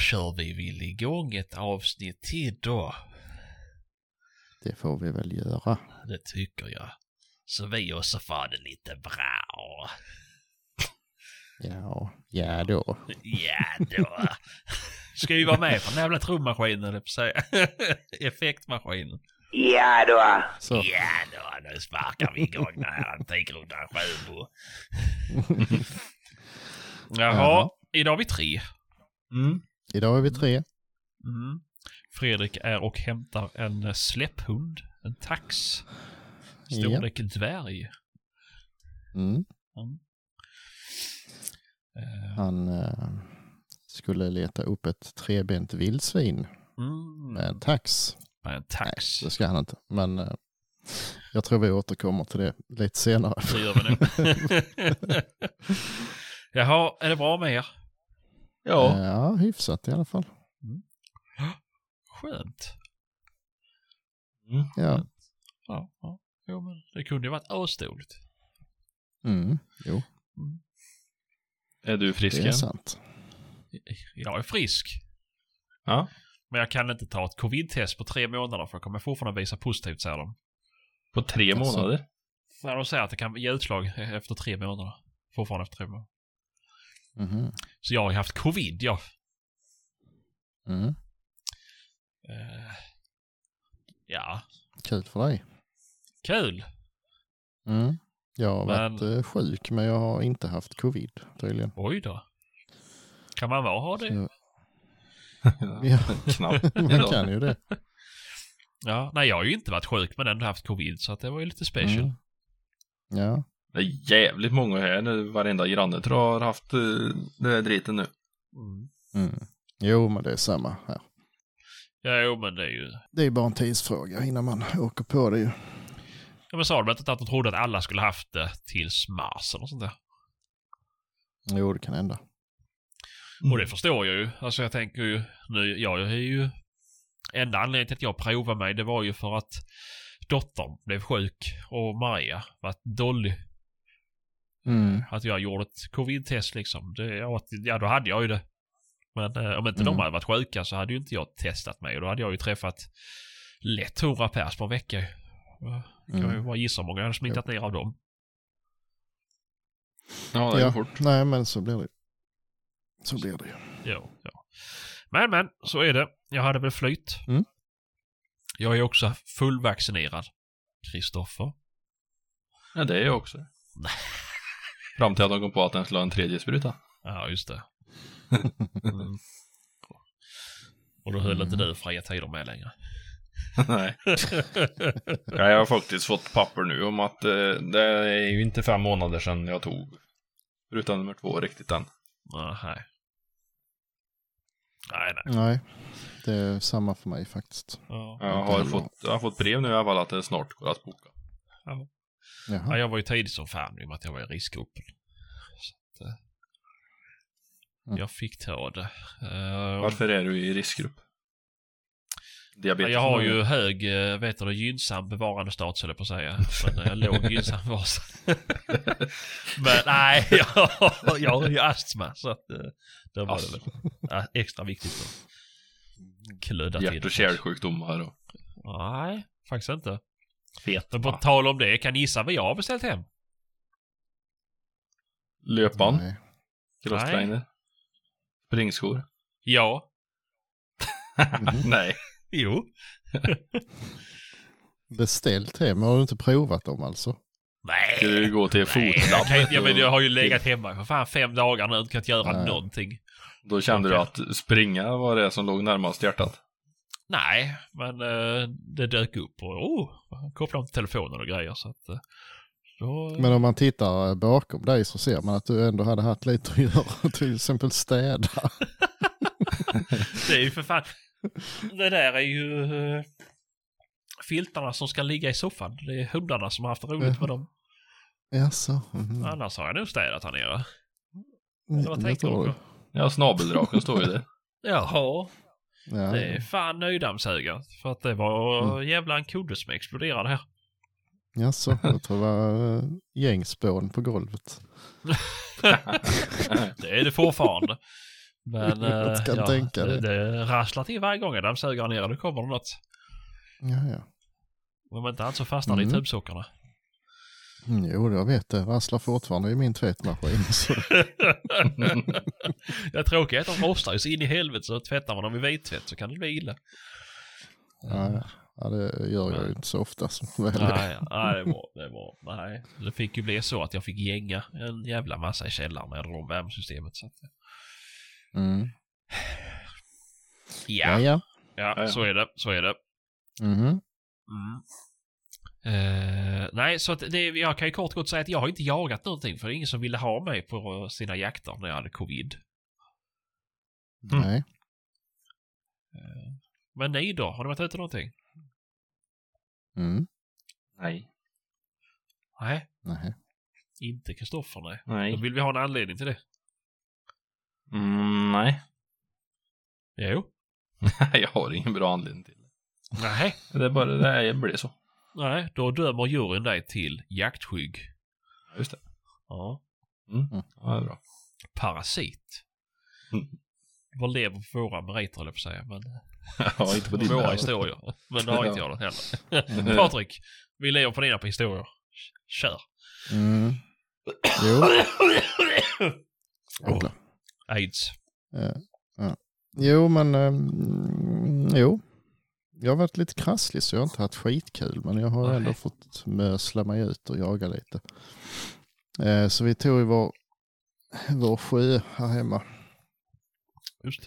kör vi väl igång ett avsnitt till då. Det får vi väl göra. Det tycker jag. Så vi också får det lite bra. Ja, ja då. Ja då. Ska vi vara med på den jävla trummaskinen, eller på säga. Effektmaskinen. Ja då. Så, Ja då, nu sparkar vi igång den här Antikrundan Sjöbo. Jaha, Jaha. idag är vi tre. Mm. Idag är vi tre. Mm. Fredrik är och hämtar en släpphund, en tax. Storlek dvärg. Mm. Mm. Eh, Han eh, skulle leta upp ett trebent vildsvin mm. med en tax. Med en Nej, tax. det ska han inte. Men eh, jag tror vi återkommer till det lite senare. Det gör vi nu. Jaha, är det bra med er? Ja. Eh, ja, hyfsat i alla fall. Skönt. Ja. Ja, ja. Jo, men det kunde ju varit asdåligt. Mm. Jo, Är du frisk det är sant. Jag är frisk. Ja. Men jag kan inte ta ett covid-test på tre månader för jag kommer fortfarande visa positivt säger de. På tre Alltså. månader? När de säger att det kan ge utslag efter tre månader. Fortfarande efter tre månader. Mhm. Så jag har ju haft covid, ja. Mm. Eh, ja, Kul för dig. kul. Mm. Jag har Men- varit eh, sjuk men jag har inte haft covid tydligen. Oj då. Kan man vara ha det? Så, ja, Knappt. man kan ju det. Ja, nej jag har ju inte varit sjuk men ändå haft covid så att det var ju lite special. Mm. Ja, Det är jävligt många här nu. Varenda granne tror jag har haft eh, det här driten nu. Mm. mm. Jo men det är samma här. Ja, jo men det är ju... Det är bara en tidsfråga innan man åker på det ju. Ja men sa de inte att de trodde att alla skulle haft det tills mars eller sånt där? Jo det kan hända. Och det förstår jag ju. Alltså jag tänker ju, nu, jag är ju... Enda anledningen till att jag provade mig det var ju för att dottern blev sjuk och Maria var dålig. Mm. Att jag gjorde ett covid-test liksom. Det, ja, ja, då hade jag ju det. Men eh, om inte de Mm. hade varit sjuka så hade ju inte jag testat mig och då hade jag ju träffat lätt 100 pers på en vecka. Ja, Kan Mm. ju bara gissa hur många jag hade smittat ner av dem. Ja, det Ja, går fort. nej men så blir det. Så blir det ju. Ja, ja. Men, men, så är det. Jag hade väl flytt. Mm. Jag är också fullvaccinerad. Kristoffer. Ja, det är jag också. Fram till att de kom på att den skulle ha en tredje spruta. Ja, just det. Mm. Och då höll inte du fria tider med längre. Nej. Ja, jag har faktiskt fått papper nu om att eh, det är ju inte fem månader sedan jag tog spruta nummer två riktigt än. Nej. Nej, nej. Nej, det är samma för mig faktiskt. Ja. Jag har fått, jag har fått brev nu i alla fall att det snart går att boka. Ja, Jaha. jag var ju tidig som fan i och med att jag var i riskgruppen. Så att, eh, Mm. Jag fick ta det. Eh, Varför är du i riskgrupp? Ja, Diabetes? jag har ju hög, eh, vet du, gynnsam bevarandestatus eller på att säga. Men eh, låg gynnsam vas. Men nej, jag, jag har ju astma så att det var det väl ja, extra viktigt att klödda till. Hjärt och kärlsjukdomar och Nej, faktiskt inte. Fet. Men på tal om det, kan ni gissa vad jag har beställt hem? Löpan, Nej. crosstrainer, springskor. Ja. Nej. Jo. Beställt hem, har du inte provat dem alltså? Nej. Ska du gå till Nej, jag, fotlab? kan inte, jag, men jag har ju legat hemma för fan fem dagar nu och inte göra Nej. någonting. Då kände du att springa var det som låg närmast hjärtat? Nej, men eh, det dök upp och oh, kopplade om till telefonen och grejer så att... Eh, då, Men om man tittar bakom dig så ser man att du ändå hade haft lite att göra, till exempel städa. det är ju för fan... Det där är ju eh, filtarna som ska ligga i soffan. Det är hundarna som har haft roligt med dem. Jaså? Mhm. Annars har jag nog städat här nere. Mm, Vad du? du. Ja, snabeldraken står ju där. Jaha, Ja, det är fan nöjdammsögat. För att det var jävla en kudde som exploderade här. Jaså, jag tror det var eh, gängspån på golvet. Det är det fortfarande. Men Jag eh, kan ja, tänka det, det. det rasslar till varje gång jag dammsuger ner och det kommer det något. Ja, ja. Om inte annat så fastnar det i Mm. Mm, Jo, jag vet det. Rasslar fortfarande i min tvättmaskin. Det tråkiga är att de rostar ju så in i helvete så tvättar man dem i vittvätt så kan det bli illa. Ja, det gör jag ju inte så ofta som väl är. Nej, nej, det var, det var, nej. Det fick ju bli så att jag fick gänga en jävla massa i källaren när jag drog om värmesystemet. Så att, Mm. ja, Ja, ja. ja, så är det, så är det. Mhm. Mm. Eh, nej, så att det, jag kan ju kort gott säga att jag har inte jagat någonting för det är ingen som ville ha mig på sina jakter när jag hade covid. Mm. Nej. Men ni då? Har ni varit ute någonting? Mm. Nej. Nej, Nej. inte Kristoffer nej. Nej. Då vill vi ha en anledning till det. Mm, nej. Jo. jag har ingen bra anledning till det. Nej. Det är bara det, det blir så. Nej, då dömer juryn dig till jaktskygg. Just det. Ja. Mm. Ja, det är bra. Parasit. Mm. Vad lever på våra meriter jag på säga. Men ja, inte på dina. våra historier. Men det har inte jag heller. Patrik, vi lever på dina på historier. Kör. Mm. Jo. Jävlar. Aids. Ja, ja. Jo, men ehm, jo. Jag har varit lite krasslig så jag har inte haft skitkul. Men jag har Nej. ändå fått mösla mig ut och jaga lite. Eh, så vi tog vår, vår sjö här hemma. Just.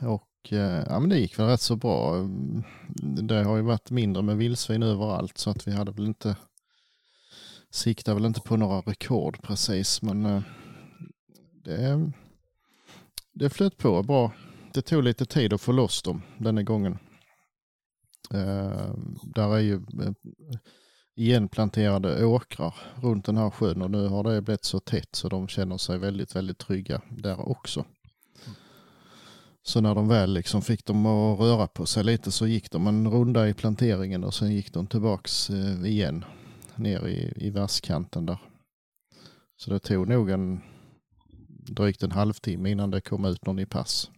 Och eh, ja, men det gick väl rätt så bra. Mm, Det har ju varit mindre med vildsvin överallt så att vi hade väl inte siktar väl inte på några rekord precis men eh, det, det flöt på bra. Det tog lite tid att få loss dem denna gången. Eh, där är ju eh, igenplanterade åkrar runt den här sjön och nu har det blivit så tätt så de känner sig väldigt, väldigt trygga där också. Så när de väl liksom fick dem att röra på sig lite så gick de en runda i planteringen och sen gick de tillbaks eh, igen ner i, i vasskanten där. Så det tog nog en drygt en halvtimme innan det kom ut någon i pass.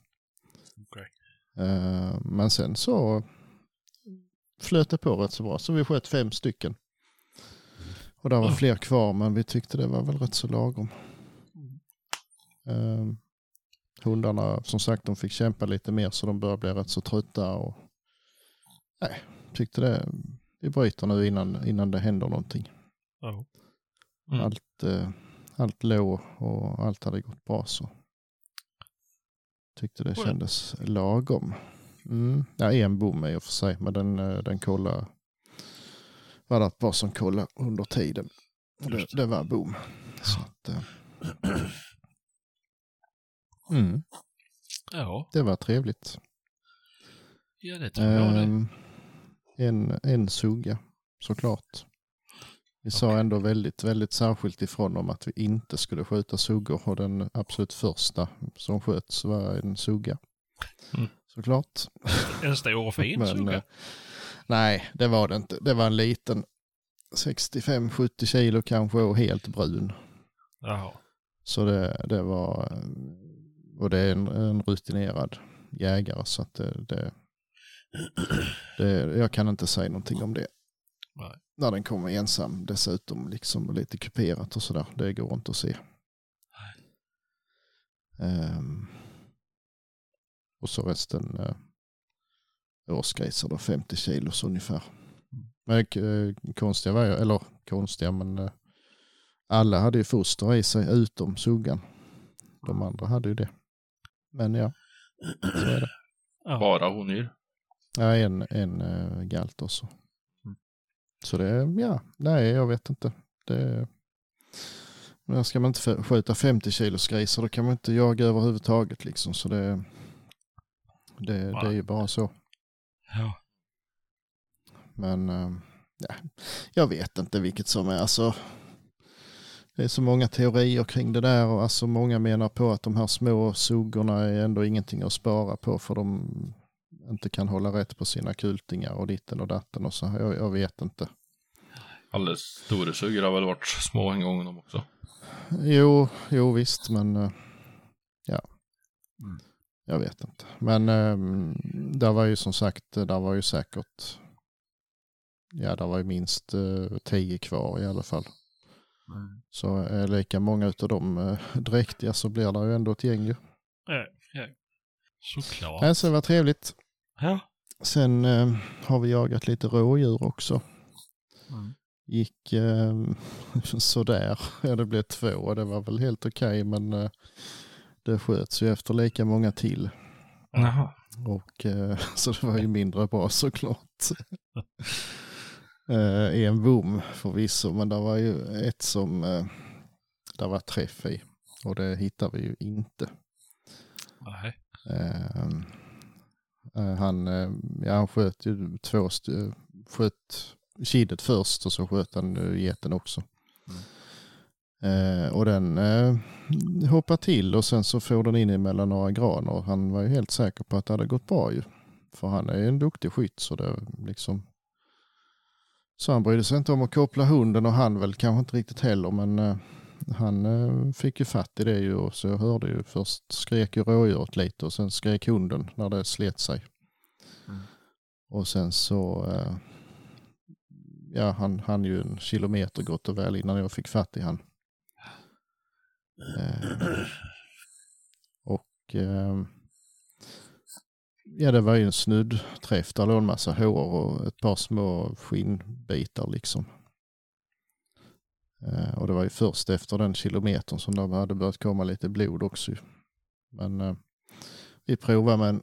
Eh, Men sen så flöt det på rätt så bra. Så vi sköt fem stycken. Och där var Mm. fler kvar men vi tyckte det var väl rätt så lagom. Eh, hundarna som sagt de fick kämpa lite mer så de började bli rätt så trötta. Och, nej, tyckte det. Vi bryter nu innan, innan det händer någonting. Mm. Allt, eh, allt låg och allt hade gått bra så. Tyckte det kändes lagom. Mm. Ja, en bom i och för sig, men den, eh, den kollade. Var det ett par som kollade under tiden. Det, det var bom. Så att, eh. mm, Ja, det var trevligt. ja det tror jag det. Ehm, en, en sugga såklart. Vi sa Okej. ändå väldigt, väldigt särskilt ifrån om att vi inte skulle skjuta suggor och den absolut första som sköts var en sugga. Mm. Såklart. En stor och fin Men, sugga. eh, nej, det var det inte. Det var en liten 65-70 kilo kanske och helt brun. Jaha. Så det, det var, eh, och det är en, en rutinerad jägare så att det, det, det, jag kan inte säga någonting om det. Nej. När den kommer ensam dessutom liksom lite kuperat och sådär, det går inte att se. Ehm, och så resten uh, årsgrisar då, 50 kilos ungefär. Men eh, konstiga var ju, eller konstiga men eh, alla hade ju foster i sig utom suggan. De andra hade ju det. Men ja, så är det. Bara honyr. Ja, en, en uh, galt också. Mm. Så det, ja, nej jag vet inte. Det, men ska man inte skjuta 50 kilos grisar då kan man inte jaga överhuvudtaget liksom. Så det, det, det är ju bara så. Ja. Men eh, ja, jag vet inte vilket som är. Alltså, det är så många teorier kring det där och alltså många menar på att de här små suggorna är ändå ingenting att spara på för de inte kan hålla rätt på sina kultingar och ditten och datten och så. Jag, jag vet inte. Alldeles stora suggor har väl varit små en gång de också. Jo, jo visst men eh, ja. Mm. Jag vet inte. Men eh, där var ju som sagt, där var ju säkert, ja där var ju minst eh, tio kvar i alla fall. Mm. Så är lika många av dem eh, dräktiga så blir det ju ändå ett gäng ju. Ja, ja. Såklart. Nej, så det var trevligt. Ja. Sen eh, har vi jagat lite rådjur också. Mm. Gick eh, sådär. Ja, det blev två och det var väl helt okej men eh, det sköts ju efter lika många till. Jaha. Och, eh, så det var ju mindre bra såklart. eh, en bom förvisso men det var ju ett som eh, det var träff i och det hittar vi ju inte. Nej. Eh, eh, han, eh, ja, han sköt ju två, sköt kidet först och så sköt han geten också. Eh, och den eh, hoppar till och sen så får den in emellan några granar. och Han var ju helt säker på att det hade gått bra ju. För han är en duktig skytt så det liksom. Så han brydde sig inte om att koppla hunden och han väl kanske inte riktigt heller men eh, han eh, fick ju fatt i det ju och så jag hörde ju först skrek ju rådjuret lite och sen skrek hunden när det slet sig. Mm. Och sen så, eh, ja han han ju en kilometer gott och väl innan jag fick fatt i han. Eh, och eh, ja det var ju en snuddträff, där låg en massa hår och ett par små skinnbitar liksom. Eh, och det var ju först efter den kilometern som det hade börjat komma lite blod också. Men eh, vi provade med en,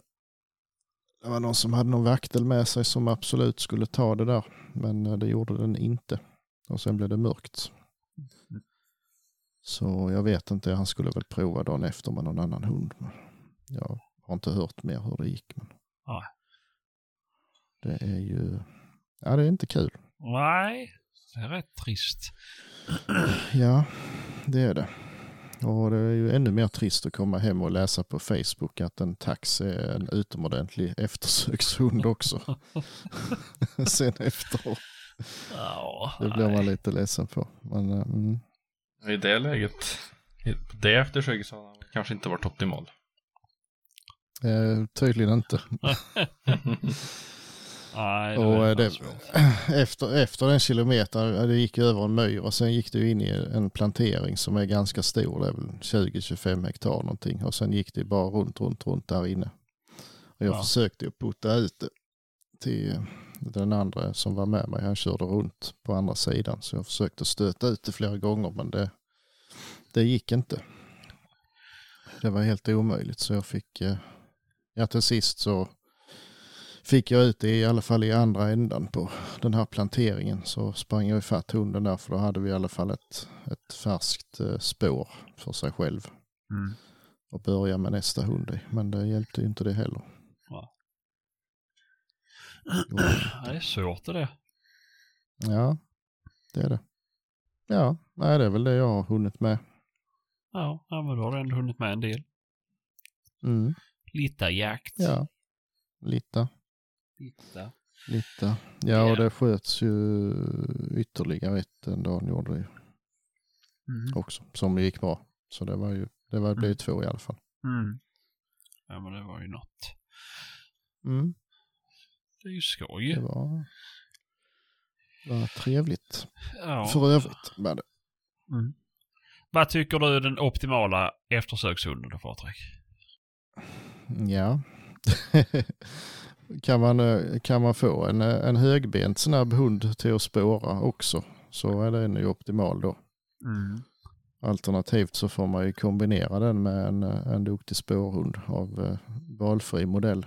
det var någon som hade någon vaktel med sig som absolut skulle ta det där. Men eh, det gjorde den inte. Och sen blev det mörkt. Mm. Så jag vet inte, han skulle väl prova dagen efter med någon annan hund. Jag har inte hört mer hur det gick. Men Nej. det är ju, ja det är inte kul. Nej, det är rätt trist. Ja, det är det. Och det är ju ännu mer trist att komma hem och läsa på Facebook att en tax är en utomordentlig eftersökshund också. Sen efteråt. Ja, Det blir man lite ledsen på. Men, eh, mm. I det läget, det eftersöket så har han kanske inte varit optimal. eh, tydligen inte. Nej, Och eh, det, efter, efter den kilometern, eh, det gick över en myr och sen gick det in i en plantering som är ganska stor, det är väl 20-25 hektar någonting. Och sen gick det bara runt, runt, runt där inne. Och jag Ja. försökte ju putta ut det till den andra som var med mig. Han körde runt på andra sidan så jag försökte stöta ut det flera gånger men det, det gick inte. Det var helt omöjligt så jag fick, eh, ja till sist så fick jag ut det i alla fall i andra ändan på den här planteringen. Så sprang jag ifatt hunden där för då hade vi i alla fall ett, ett färskt eh, spår för sig själv Mm. och börja med nästa hund i. Men det hjälpte ju inte det heller. Det är svårt det. Ja, det är det. Ja, nej, det är väl det jag har hunnit med. Ja, ja, men då har du ändå hunnit med en del. Mm. Lite jakt. Ja, lite, Lite. lite. Ja, och det sköts ju ytterligare ett den dagen gjorde det ju Mm. också, som gick bra. Så det var ju, det var, blev ju två i alla fall. Mm. Ja, men det var ju något. Mm. Det är ju skoj. Det var, var trevligt. Ja. För övrigt var det. Mm. Vad tycker du är den optimala eftersökshunden då, Patrik? Ja. kan, man, eh, kan man få en, eh, en högbent snabb hund till att spåra också så är den ju optimal då. Mm. Alternativt så får man ju kombinera den med en, eh, en duktig spårhund av eh, valfri modell.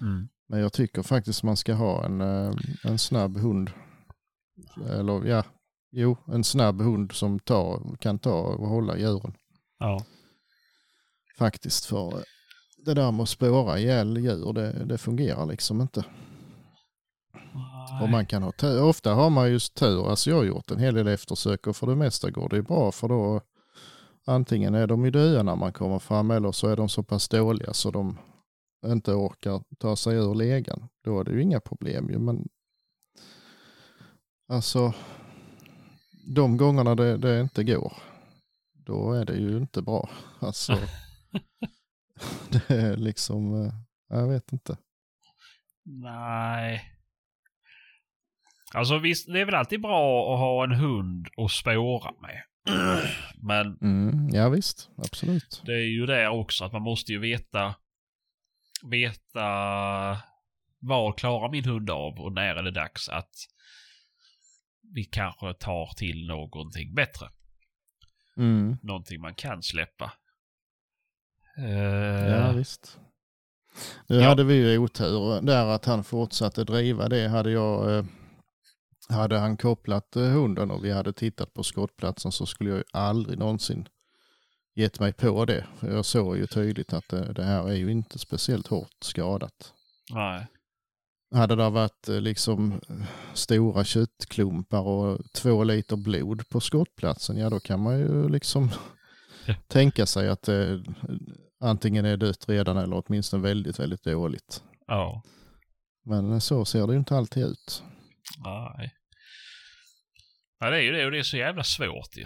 Mm. Men jag tycker faktiskt man ska ha en, eh, en snabb hund. Eller ja, jo, en snabb hund som tar, kan ta och hålla djuren. Ja. Faktiskt för det där med att spåra ihjäl djur, det, det fungerar liksom inte. Och man kan ha tur. Ofta har man just tur. Alltså jag har gjort en hel del eftersök och för det mesta går det bra för då antingen är de ju döda när man kommer fram eller så är de så pass dåliga så de inte orkar ta sig ur legan. Då är det ju inga problem ju men alltså de gångerna det, det inte går då är det ju inte bra. Alltså det är liksom, eh, jag vet inte. Nej. Alltså visst, det är väl alltid bra att ha en hund att spåra med. Men Mm, ja visst, absolut. det är ju det också att man måste ju veta veta vad klarar min hund av och när är det dags att vi kanske tar till någonting bättre. Mm, Någonting man kan släppa. Eh, ja visst. Nu Ja. hade vi ju otur där att han fortsatte driva det. Hade jag, eh, hade han kopplat eh, hunden och vi hade tittat på skottplatsen så skulle jag ju aldrig någonsin gett mig på det. För jag såg ju tydligt att det, det här är ju inte speciellt hårt skadat. Nej. Hade det varit eh, liksom eh, stora köttklumpar och två liter blod på skottplatsen, ja då kan man ju liksom Ja. tänka sig att det antingen är dött redan eller åtminstone väldigt, väldigt dåligt. Ja. Men så ser det ju inte alltid ut. Nej. Ja, det är ju det och det är så jävla svårt ju.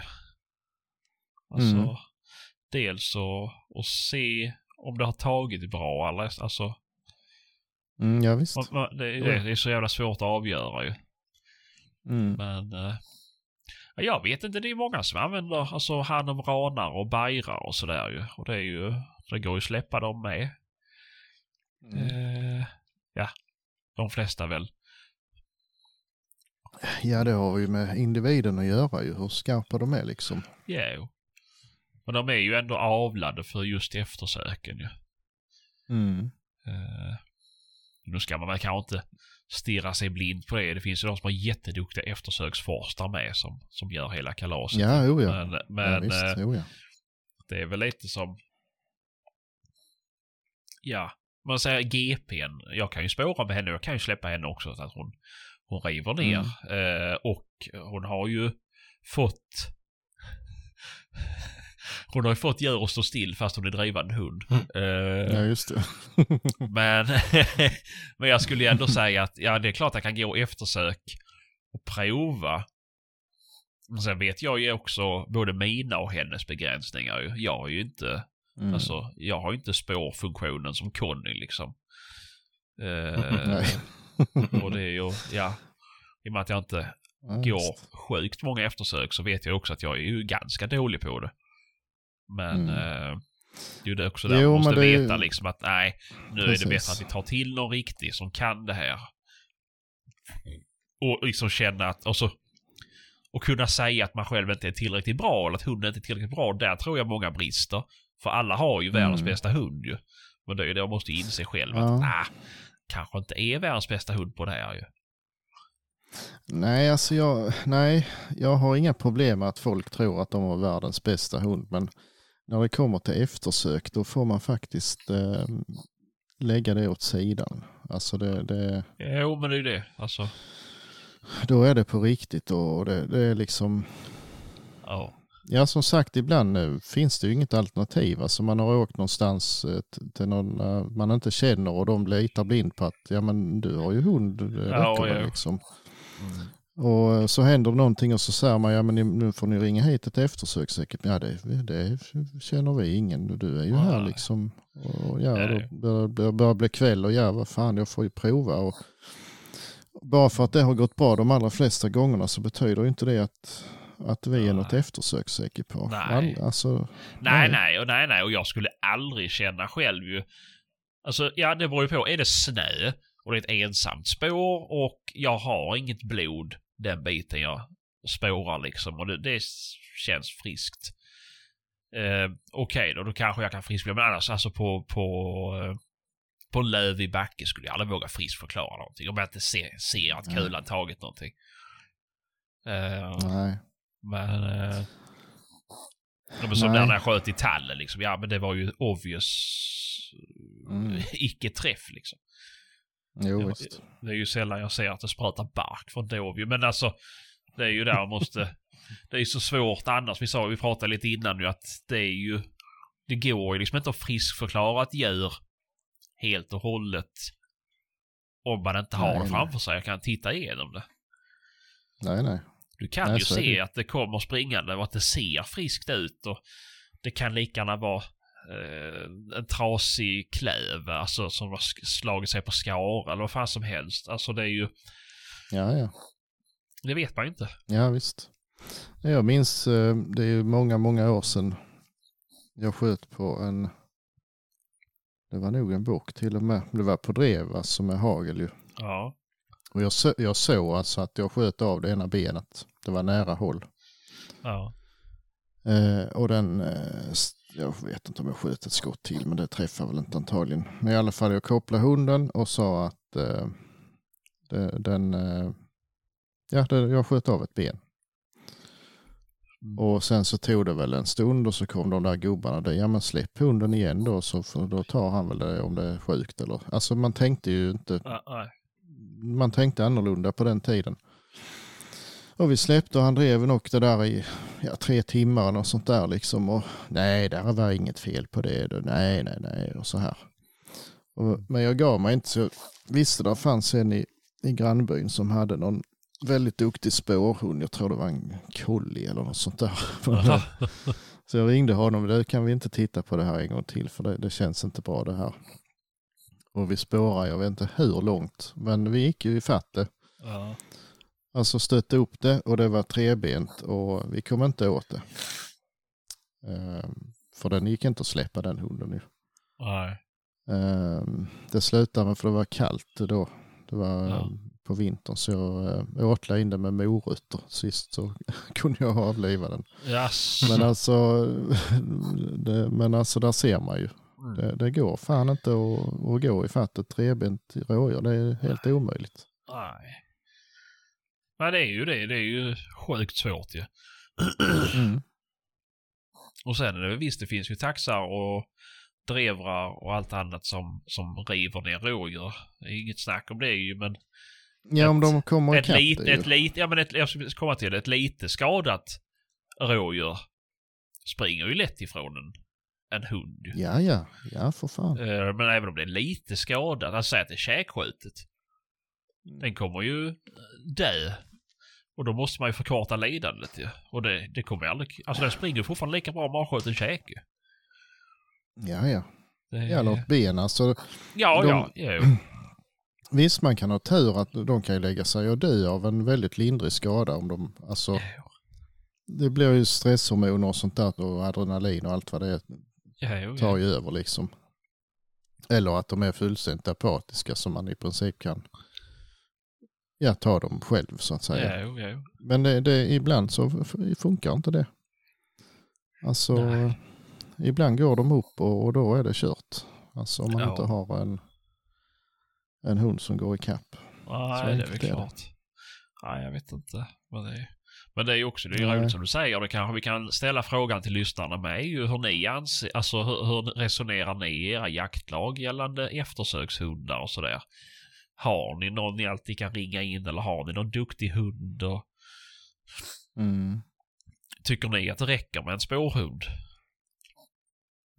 Alltså, Mm. Dels så att se om det har tagit bra eller alltså. Mm, ja visst. Det, är- det är så jävla svårt att avgöra ju. Mm. Men eh, ja, jag vet inte, det är många som använder alltså hand om ranar och bajrar och sådär ju. Och det är ju, det går ju att släppa dem med. Mm. Eh, ja, de flesta väl. Ja det har ju med individen att göra ju, hur skarpa de är liksom. Ja, jo. Och de är ju ändå avlade för just eftersöken ju. Mm. Eh, nu ska man väl kanske inte stirra sig blind på det. Det finns ju de som har jätteduktiga eftersöksforskare med som, som gör hela kalaset. Ja, jo ja. Men, ja men visst, eh, jo ja. det är väl lite som... Ja, man säger GPn. Jag kan ju spåra med henne jag kan ju släppa henne också så att hon, hon river ner. Eh, och hon har ju fått... Hon har ju fått djur att stå still fast hon är drivande hund. Eh, Ja just det. men, men jag skulle ju ändå säga att ja, det är klart att jag kan gå eftersök och prova. Men sen vet jag ju också både mina och hennes begränsningar. Jag har ju inte, Mm. alltså, jag har ju inte spårfunktionen som Conny liksom. Nej. och det är ju, ja, i och med att jag inte Ja, går sjukt många eftersök så vet jag också att jag är ju ganska dålig på det. Men Mm. eh, det är också där Jo, man måste det veta liksom att nej, nu är det Precis. bättre att vi tar till någon riktig som kan det här. Och liksom känna att, och så och kunna säga att man själv inte är tillräckligt bra eller att hunden inte är tillräckligt bra. Där tror jag många brister. För alla har ju världens Mm. bästa hund ju. Men det är ju det man måste inse själv Ja. att nah, kanske inte är världens bästa hund på det här ju. Nej, alltså jag, nej, jag har inga problem med att folk tror att de har världens bästa hund. Men när det kommer till eftersök då får man faktiskt eh, lägga det åt sidan. Alltså det, det, Jo men det är det. Alltså, då är det på riktigt och det, det är liksom, ja. ja som sagt ibland nu finns det ju inget alternativ. Alltså man har åkt någonstans eh, till någon eh, man inte känner och de litar blind på att ja men du har ju hund, det Ja, räcker väl ja. liksom. Mm. Och så händer någonting och så säger man, ja men nu får ni ringa hit ett eftersök säkert. Ja det, det känner vi ingen, du är ju här Nej. liksom. Och ja, Nej. då börjar det bli kväll och ja vad fan jag får ju prova. Och bara för att det har gått bra de allra flesta gångerna så betyder inte det att, att vi är något eftersöksekipage. Nej. All- Alltså, Nej, Nej. nej, och nej, nej, och jag skulle aldrig känna själv ju. Alltså, ja, det beror ju på. Är det snö och det är ett ensamt spår och jag har inget blod den biten jag spårar liksom och det, det känns friskt. Eh, Okej då, då kanske jag kan friskförklara. Men annars alltså på, på, eh, på en lövig backe skulle jag aldrig våga friskförklara någonting. Om jag inte ser, ser att kulan tagit någonting. Eh, nej. men... Eh, men som där när jag sköt i tallen liksom. Ja men det var ju obvious Mm. icke-träff liksom. Jo Det- visst. Det är ju sällan jag ser att det sprutar bark från Dovio. Men alltså, det är ju där måste... det är ju så svårt annars. Vi sa vi pratade lite innan nu att det är ju... Det går ju liksom inte att friskförklara ett djur helt och hållet om man inte har Nej, det framför sig. Jag kan titta igenom det. Nej nej. Du kan Nej, ju se det. att det kommer springande och att det ser friskt ut och det kan lika gärna vara en trasig kläv, alltså som har slagit sig på skara eller vad fan som helst. Alltså det är ju, Ja, ja. det vet man ju inte. Ja, visst. Jag minns, eh, det är ju många, många år sedan jag sköt på en, det var nog en bock till och med. Det var på drev alltså med hagel ju. Ja. Och jag, så, jag såg alltså att jag sköt av det ena benet. Det var nära håll. Ja. Eh, och den, eh, jag vet inte om jag sköt ett skott till men det träffar väl inte antagligen. Men i alla fall jag kopplade hunden och sa att eh, det, den, eh, ja det, jag sköt av ett ben. Mm. Och sen så tog det väl en stund och så kom de där gubbarna där, ja men släpp hunden igen då så för då tar han väl det om det är sjukt eller. Alltså man tänkte ju inte man tänkte annorlunda på den tiden. Och vi släppte och han drev nog det där i ja, tre timmar och sånt där liksom. Och nej, där var inget fel på det. Nej, nej, nej och så här. Och, men jag gav mig inte så jag visste det fanns en i, i grannbyn som hade någon väldigt duktig spårhund. Jag tror det var en collie eller något sånt där. Så jag ringde honom. Det kan vi inte titta på det här en gång till för det, det känns inte bra det här. Och vi spårar, jag vet inte hur långt, men vi gick ju i fatt det. Ja. Alltså stötte upp det och det var trebent och vi kom inte åt det. Ehm, för den gick inte att släppa den hunden nu. Nej. Ehm, det slutade med, för det var kallt då. Det var Ja. eh, på vintern så jag eh, åtlade in det med morötter sist så kunde jag avliva den. Yes. Men alltså, det, men alltså där ser man ju. Mm. Det, det går fan inte att, att gå i fatt ett trebent rådjur. Det är helt omöjligt. Nej. Men det är ju det. Det är ju sjukt svårt ju. Mm. Och sen är det visst, det finns ju taxar och drevrar och allt annat som, som river ner rådjur. Det är inget snack om det ju, men Ja, om Ett- de kommer ett det ju. ett lite, ja men ett, jag ska komma till det, ett lite skadat rådjur springer ju lätt ifrån en, en hund. Ja, ja, ja för fan. Eh, Men även om det är lite skadat, alltså säg att det är käkskjutet. Mm. Den kommer ju dö. Och då måste man ju förkorta lidandet ju. Och det, det kommer ju aldrig, alltså den springer ju fortfarande lika bra om man har skjutit en käke. Ja, ja. Det Ja, eller ett ben. Alltså, Ja, de- ja, jo. visst, man kan ha tur att de kan ju lägga sig och dö av en väldigt lindrig skada. Om de, alltså, det blir ju stresshormoner och sånt där och adrenalin och allt vad det är Ja, tar ja. ju över liksom. Eller att de är fullständigt apatiska som man i princip kan ja, ta dem själv så att säga. Jo, jo. Men det, det, ibland så funkar inte det. Alltså, Nej. ibland går de upp och, och då är det kört. Alltså om man Ja. inte har en, en hund som går i kapp. Nej, det är väl är det. klart. Nej, jag vet inte. Men det är, men det är ju också, det är Nej. roligt som du säger, det kanske vi kan ställa frågan till lyssnarna med ju hur ni anser, alltså hur, hur resonerar ni i era jaktlag gällande eftersökshundar och sådär? Har ni någon ni alltid kan ringa in eller har ni någon duktig hund? Och Mm. tycker ni att det räcker med en spårhund?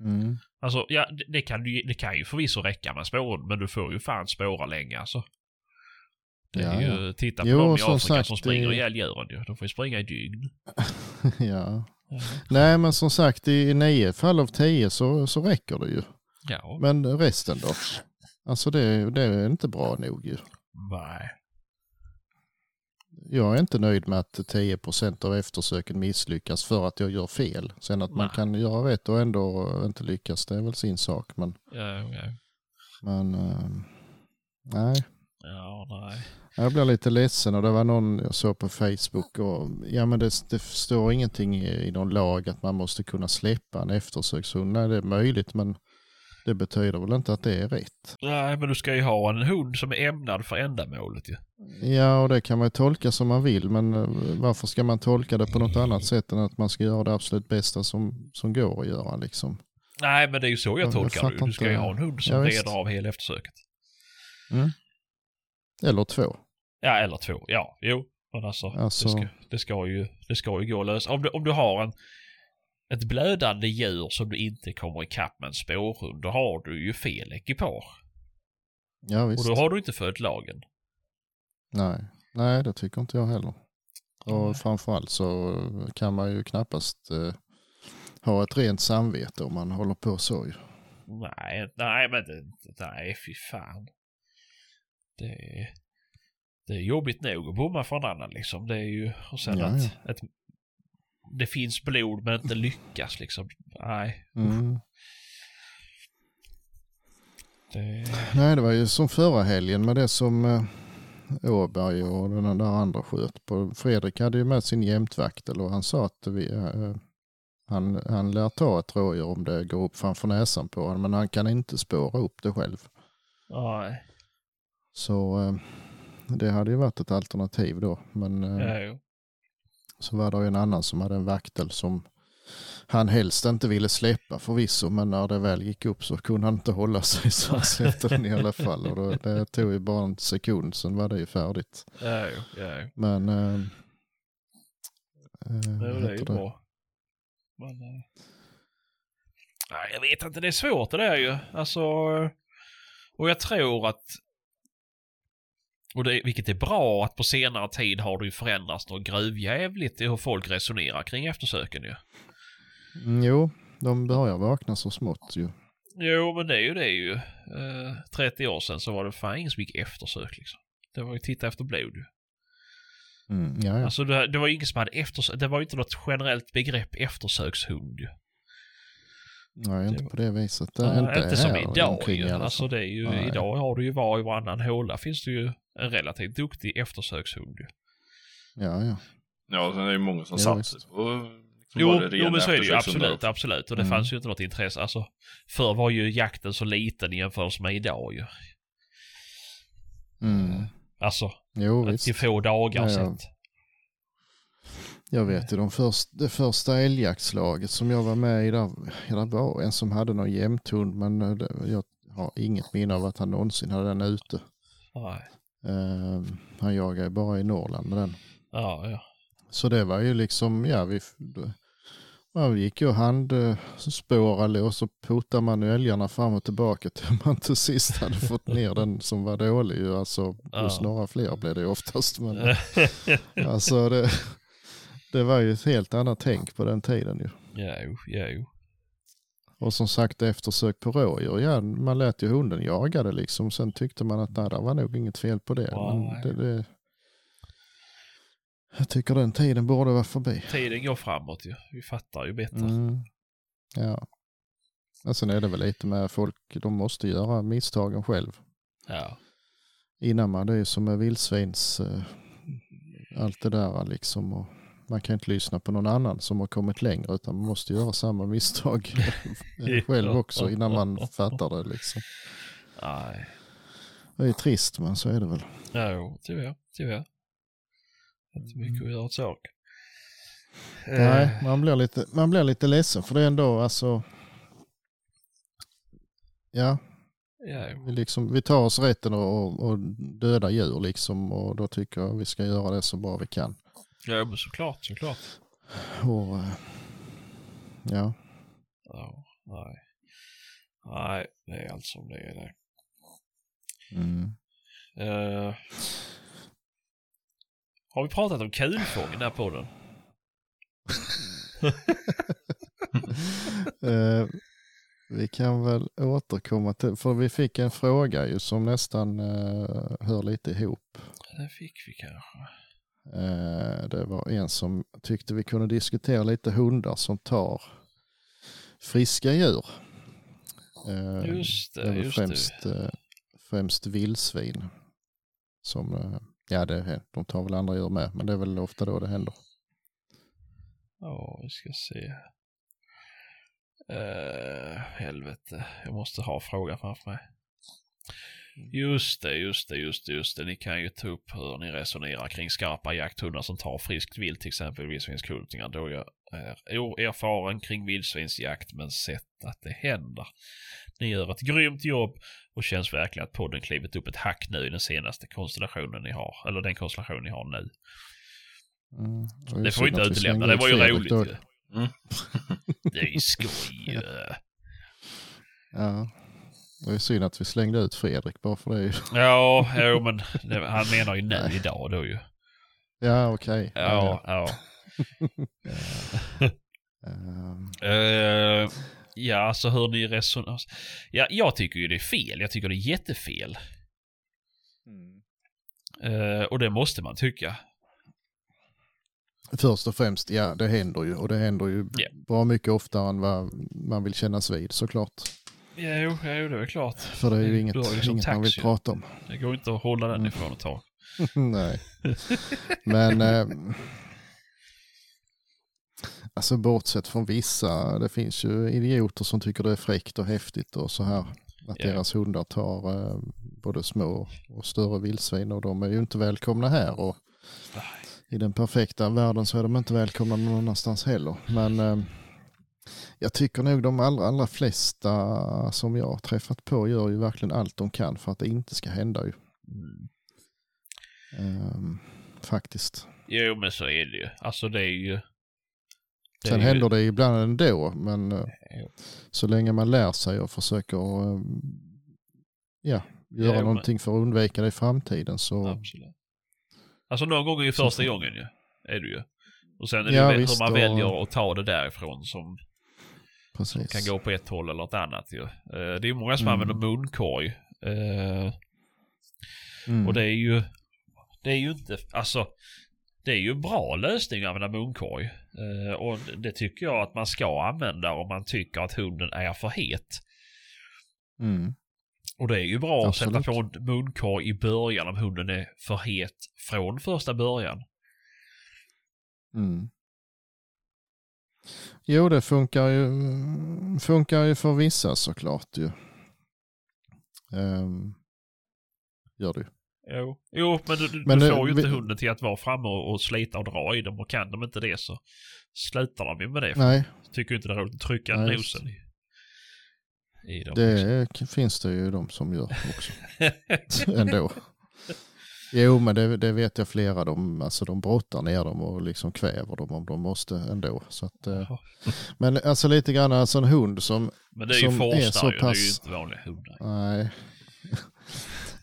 Mm. Alltså, ja, det, kan, det kan ju förvisso räcka med spårhund, men du får ju fan spåra länge alltså. Det är Ja, ju, titta på Jo, dem i Afrika sagt, som springer det- ihjäl djuren ju. De får ju springa i dygn. ja. Nej men som sagt i nio fall av tio så, så räcker det ju. Ja, Men resten då? Alltså det, det är inte bra nog ju. nej. Jag är inte nöjd med att 10% av eftersöken misslyckas för att jag gör fel. Sen att man Nej. kan göra rätt och ändå inte lyckas, det är väl sin sak. Men, Ja, ja. men eh, nej, Ja, nej. jag blir lite ledsen och det var någon jag såg på Facebook och ja men det, det står ingenting i, i någon lag att man måste kunna släppa en eftersökshund. Nej det är möjligt men det betyder väl inte att det är rätt. Nej, men du ska ju ha en hund som är ämnad för ändamålet ju. Ja, och det kan man ju tolka som man vill, men eh, varför ska man tolka det på något annat sätt än att man ska göra det absolut bästa som, som går att göra liksom? Nej, men det är ju så jag Jag tolkar det. Du ska ju ha en hund som Ja, reder av hela eftersöket. Eller två. Ja, eller två. Ja, jo. Men alltså, Alltså- Det, ska, det, ska ju, det ska ju gå att lösa. Om du, om du har en, ett blödande djur som du inte kommer ikapp med en spårhund, då har du ju fel ekipage. Ja, visst. Och då har du inte följt lagen. Nej. Nej, det tycker inte jag heller. Och Nej. framförallt så kan man ju knappast eh, ha ett rent samvete om man håller på så ju. Nej, nej men det, nej fy fan. Det är, det är jobbigt nog att bomma för en annan liksom. Det är ju, och sen Ja, att ja. Ett, det finns blod men inte lyckas liksom. Nej. Mm. Det, Nej, det var ju som förra helgen med det som eh, Åberg och den där andra sköt på. Fredrik hade ju med sin jämtvaktel och han sa att vi, eh, han, han lär ta ett rådjur om det går upp framför näsan på honom, men han kan inte spåra upp det själv. nej. Så eh, det hade ju varit ett alternativ då. Men eh, Ja. Så var det en annan som hade en vaktel som han helst inte ville släppa förvisso, men när det väl gick upp så kunde han inte hålla sig så han släppte den i alla fall. Och då, det tog ju bara en sekund, sen var det ju färdigt. Ja. Ja. Men... Jo, vad det är ju bra. Men, nej, jag vet inte, det är svårt det där ju. Alltså, och jag tror att, och det, vilket är bra, att på senare tid har det ju förändrats något gruvjävligt i hur folk resonerar kring eftersöken ju. Mm, Jo, de börjar vakna så smått ju. Jo, men det är ju det ju. Eh, 30 år sedan så var det fan ingen som gick eftersök liksom. Det var ju titta efter blod ju. Mm, ja, ja. Alltså det, det var ju ingen som hade eftersök, det var ju inte något generellt begrepp eftersökshund ju. Nej, inte det- på det viset. Det Ja, är inte, inte som idag ju. Alltså det är ju, Nej. idag har du ju var i varannan håla finns det ju en relativt duktig eftersökshund ju. Ja, ja. Ja, sen är det ju många som Ja, satsar på liksom Jo, jo men så är det ju absolut, absolut. Och det Mm. fanns ju inte något intresse. Alltså, förr var ju jakten så liten i jämförelse med idag ju. Mm. Alltså, Jo, till visst. få dagar Ja, sett. Jag vet ju de först, det första älgjaktslaget som jag var med i, där, det var en som hade någon jämthund men eh, det, jag har inget minne av att han någonsin hade den ute. Nej. Eh, han jagar ju bara i Norrland med den. Ja, ja. Så det var ju liksom, ja vi, man gick ju och handspårade och så putade man älgarna fram och tillbaka till man till sist hade fått ner den som var dålig. Alltså plus Ja. några fler blev det oftast. Men, alltså det, det var ju ett helt annat tänk på den tiden ju. ja, jo, ja, jo. Och som sagt eftersök på rådjur, ja man lät ju hunden jaga det liksom. Sen tyckte man att nej, det var nog inget fel på det. Men Nej. det, det jag tycker den tiden borde vara förbi. Tiden går framåt ju. Vi fattar ju bättre. Mm. Ja. Och sen är det väl lite med folk, de måste göra misstagen själv. Ja. Innan man, det är ju som med vildsvins, eh, allt det där liksom. Och man kan inte lyssna på någon annan som har kommit längre utan man måste göra samma misstag själv också innan man fattar det liksom. Nej. Det är trist men så är det väl. Ja, jo, tyvärr. Tyvärr. Inte mycket att göra åt sak. Mm. Nej, Eh, man blir, lite, man blir lite ledsen för det är ändå alltså. Ja, vi, liksom, vi tar oss rätten att att döda djur liksom och då tycker jag vi ska göra det så bra vi kan. Ja, såklart, såklart. Och, eh, ja, Ja, nej. Nej, det är allt som det är där. mm. Eh, har vi pratat om kulfång i den här podden? Eh, vi kan väl återkomma till, för vi fick en fråga ju som nästan eh, hör lite ihop. Det fick vi kanske. Eh, det var en som tyckte vi kunde diskutera lite hundar som tar friska djur. Eh, Just det just främst, det. eh, främst vildsvin. Som, ja det, de tar väl andra djur med, men det är väl ofta då det händer. Ja, vi ska se. Uh, helvete, jag måste ha frågan framför mig. Just det, just det, just det, just det. Ni kan ju ta upp hur ni resonerar kring skarpa jakthundar som tar friskt vilt, till exempel vildsvinskultingar, då jag är oerfaren kring vildsvinsjakt men sett att det händer. Ni gör ett grymt jobb och känns verkligen att podden klivit upp ett hack nu i den senaste konstellationen ni har, eller den konstellation ni har nu. Mm. Det får vi inte utelämna, det var ju roligt ju. Mm. Det är ju skoj. Ja, det är synd att vi slängde ut Fredrik bara för det. Ja, jo, men det, han menar ju nu Nej. idag då ju. Ja, okej. Ja, ja. Eh, Eh, ja, alltså hur ni resonerar. Ja, jag tycker ju det är fel. Jag tycker det är jättefel. Eh, och det måste man tycka. Först och främst, ja det händer ju och det händer ju Ja. bra mycket oftare än vad man vill kännas vid såklart. Jo, jo, det är väl klart. För det är ju Det inget, är ju som inget man vill prata om. Det går inte att hålla den ifrån ett tag. Nej. Men eh, alltså bortsett från vissa, det finns ju idioter som tycker det är fräckt och häftigt och så här. Att Ja. deras hundar tar eh, både små och större vildsvin och de är ju inte välkomna här. Och Nej. i den perfekta världen så är de inte välkomna någon annanstans heller. Men eh, jag tycker nog de allra, allra flesta som jag har träffat på gör ju verkligen allt de kan för att det inte ska hända ju. Mm. Ehm, faktiskt. Jo, men så är det ju. Alltså det är ju... det Sen är ju- händer det ibland ändå, men eh, Jo. så länge man lär sig och försöker eh, ja, göra men- någonting för att undvika det i framtiden så Absolut. Alltså någon gång är ju Så första får- gången ju. Är det ju. Och sen är det Ja, ju visst, hur man och- väljer att ta det därifrån som precis. kan gå på ett håll eller ett annat ju. Eh, Det är ju många som Mm. använder munkorg. Eh, Mm. Och det är ju... Det är ju inte... Alltså... Det är ju en bra lösning att använda munkorg. Eh, och det tycker jag att man ska använda om man tycker att hunden är för het. Mm. Och det är ju bra att sätta Absolut. på en munkorg i början om hunden är för het från första början. Mm. Jo, det funkar ju, funkar ju för vissa såklart ju. Um, gör det ju. Jo, jo men du, Men du får ju inte vi- hunden till att vara framme och, och slita och dra i dem och kan de inte det så slutar de ju med det. Nej, Tycker inte det är roligt att trycka Nej, nosen i, i dem. det k- finns det ju de som gör också. Ändå. Jo, men det, det vet jag flera. De, alltså, de brottar ner dem och liksom kväver dem om de måste ändå. Så att, eh, Jaha. men alltså lite grann alltså en hund som, Men det är ju är så ju, det är ju pass- inte vanliga hundar. nej,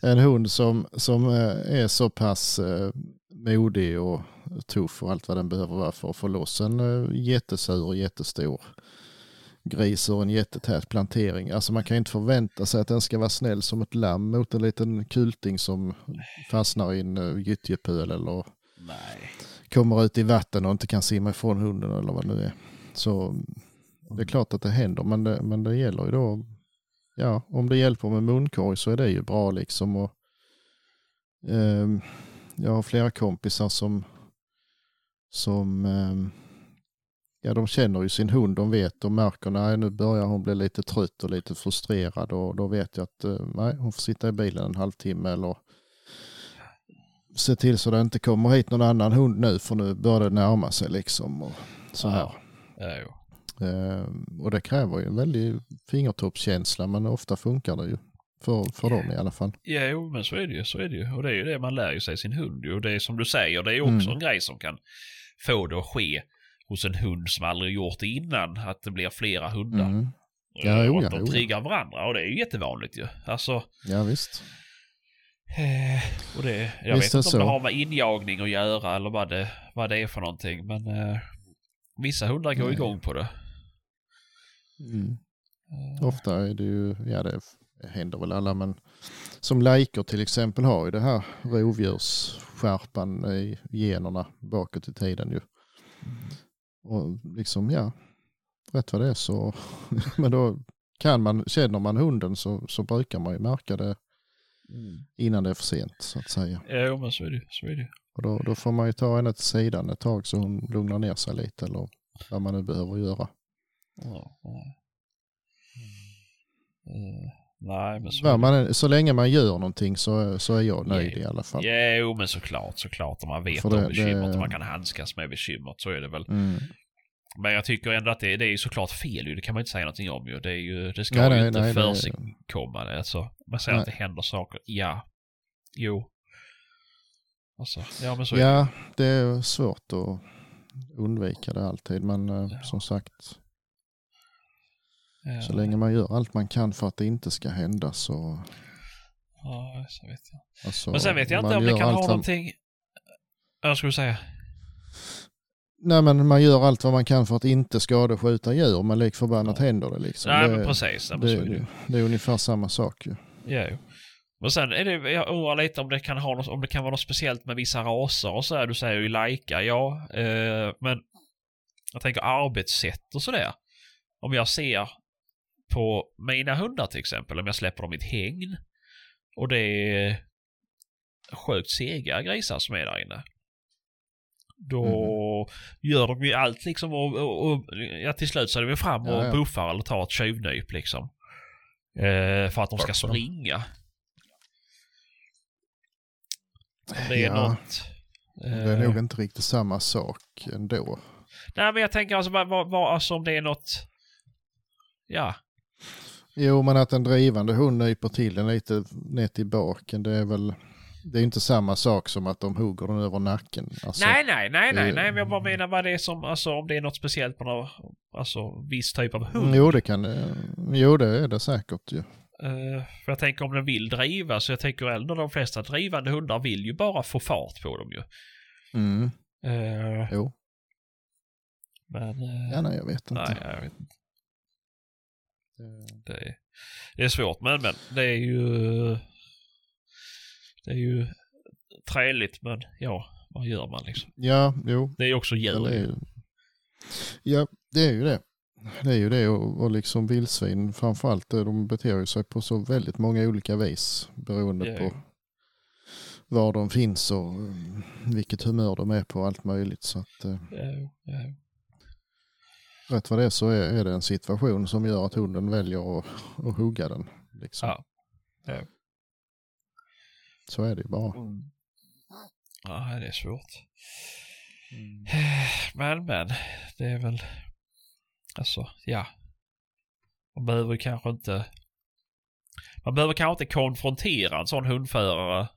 en hund som, som eh, är så pass eh, modig och tuff och allt vad den behöver vara för att få loss en jättesur, jättestor gris och en jättetät plantering. Alltså man kan inte förvänta sig att den ska vara snäll som ett lamm mot en liten kulting som fastnar i en uh, gyttjepöl eller Nej. kommer ut i vatten och inte kan simma ifrån hunden eller vad det nu är. Så det är klart att det händer, men det, men det gäller ju då, ja, om det hjälper med munkorg så är det ju bra liksom. Och, ehm, jag har flera kompisar som, som ehm, ja, de känner ju sin hund, de vet, de märker nej nu börjar hon bli lite trött och lite frustrerad och då vet jag att eh, nej, hon får sitta i bilen en halvtimme eller se till så det inte kommer hit någon annan hund nu för nu börjar det närma sig liksom och så här. Ja, jo. Eh, och det kräver ju en väldig fingertoppskänsla men ofta funkar det ju. För, för dem i alla fall. Ja, jo, men så är det ju. Så är det ju. Och det är ju det man lär ju sig sin hund. Och det är som du säger, det är också Mm. en grej som kan få det att ske hos en hund som aldrig gjort det innan. Att det blir flera hundar. Mm. Och Ja, jo, att de ja. triggar varandra. Och det är ju jättevanligt ju. Alltså, Ja visst. eh, och det, jag Visst vet inte om så. det har med injagning att göra eller vad det, vad det är för någonting. Men eh, vissa hundar går Nej. igång på det. Mm. Eh, Ofta är det ju, ja det händer väl alla men som lajkor till exempel har ju det här rovdjursskärpan i generna bakåt i tiden ju. Och liksom ja, rätt vad det är så, men då kan man, känner man hunden så, så brukar man ju märka det mm. innan det är för sent så att säga. Ja, men så är det så är det. Och då, då får man ju ta henne till sidan ett tag så hon lugnar ner sig lite eller vad man nu behöver göra. Ja, nej. Eh, nej, men så man, så länge man gör någonting så, så är jag nöjd i alla fall. Jo, men såklart, såklart. Om man vet För om bekymret det- och man kan handskas med bekymret så är det väl. Mm. Men jag tycker ändå att det, det är såklart fel ju. Det kan man inte säga någonting om ju. Det, är ju, det ska Nej, ju nej, inte försigkomma. Det. Alltså, man säger Nej. att det händer saker. Ja. Jo. Alltså, ja men så är det. Ja, det är svårt att undvika det alltid. Men eh, Ja. som sagt, Ja. så länge man gör allt man kan för att det inte ska hända så... Ja, så vet jag. Alltså, Men sen vet jag inte om det kan ha vad- någonting... Jag skulle säga. Nej men man gör allt vad man kan för att inte skadeskjuta djur, men lik förbannat Ja. händer det liksom. Nej det, men precis. Men det, det det, det är ungefär samma sak ju. Ja, jo. Men sen är det, jag undrar lite om det kan ha något, om det kan vara något speciellt med vissa raser och så här. Du säger ju lajka, ja. Eh, men jag tänker arbetssätt och sådär. Om jag ser på mina hundar till exempel, om jag släpper dem i ett hägn och det är sjukt sega grisar som är där inne. Då gör de ju allt liksom och, och, och ja, till slut så är de fram och Ja, ja. buffar eller tar ett tjuvnyp liksom. Eh, för att de ska springa. Det är Ja. något... Det är eh, nog inte riktigt samma sak ändå. Nej men jag tänker alltså, vad, vad, alltså om det är något... Ja. Jo, men att en drivande hund nyper till den lite ner till baken, det är väl... Det är inte samma sak som att de hugger den över nacken. Alltså, nej, nej, nej, nej, nej, men jag bara menar vad det är som, alltså om det är något speciellt på någon, alltså viss typ av hund. Jo, det kan det. Jo, det är det säkert ju. Eh, för jag tänker om den vill driva, så jag tänker ändå de flesta drivande hundar vill ju bara få fart på dem ju. Mm. Eh, Jo, men... eh, ja, nej, jag vet inte. nej, jag vet inte. Eh, Det är, det är svårt, men, men det är ju... Det är ju trevligt, men ja, vad gör man liksom? Ja, jo, Det är också djur. ju. ju... Ja, det är ju det. Det är ju det och, och liksom vildsvin framförallt, eh, de beter sig på så väldigt många olika vis beroende Ja, på ja. var de finns och eh, vilket humör de är på och allt möjligt. Så att eh, Ja, ja. Rätt vad det är så är, är det en situation som gör att hunden väljer att, att hugga den. Liksom. Ja. Ja. Så är det ju bara. Ja, det är svårt. Men, men. Det är väl... Alltså, ja. Man behöver kanske inte... Man behöver kanske inte konfrontera en sån hundförare.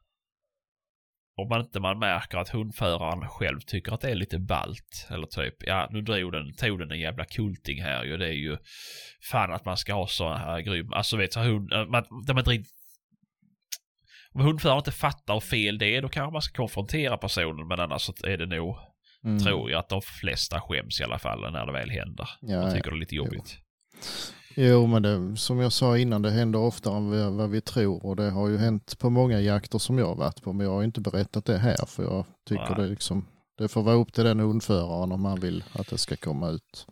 Om man inte man märker att hundföraren själv tycker att det är lite balt Eller typ, ja nu drog den, tog den en jävla kulting här ju. Det är ju fan att man ska ha så här grym, alltså vet du, hund, äh, man, där man inte om hundföraren inte fattar hur fel det är, då kanske man ska konfrontera personen. Men annars så är det nog, Mm. tror jag, att de flesta skäms i alla fall när det väl händer. Ja, Man ja. tycker det är lite jobbigt. Jo, men det, som jag sa innan, det händer oftare än vad- vi tror. Och det har ju hänt på många jakter som jag har varit på. Men jag har inte berättat det här. För jag tycker Nej. det, liksom, det får vara upp till den hundföraren om han vill att det ska komma ut.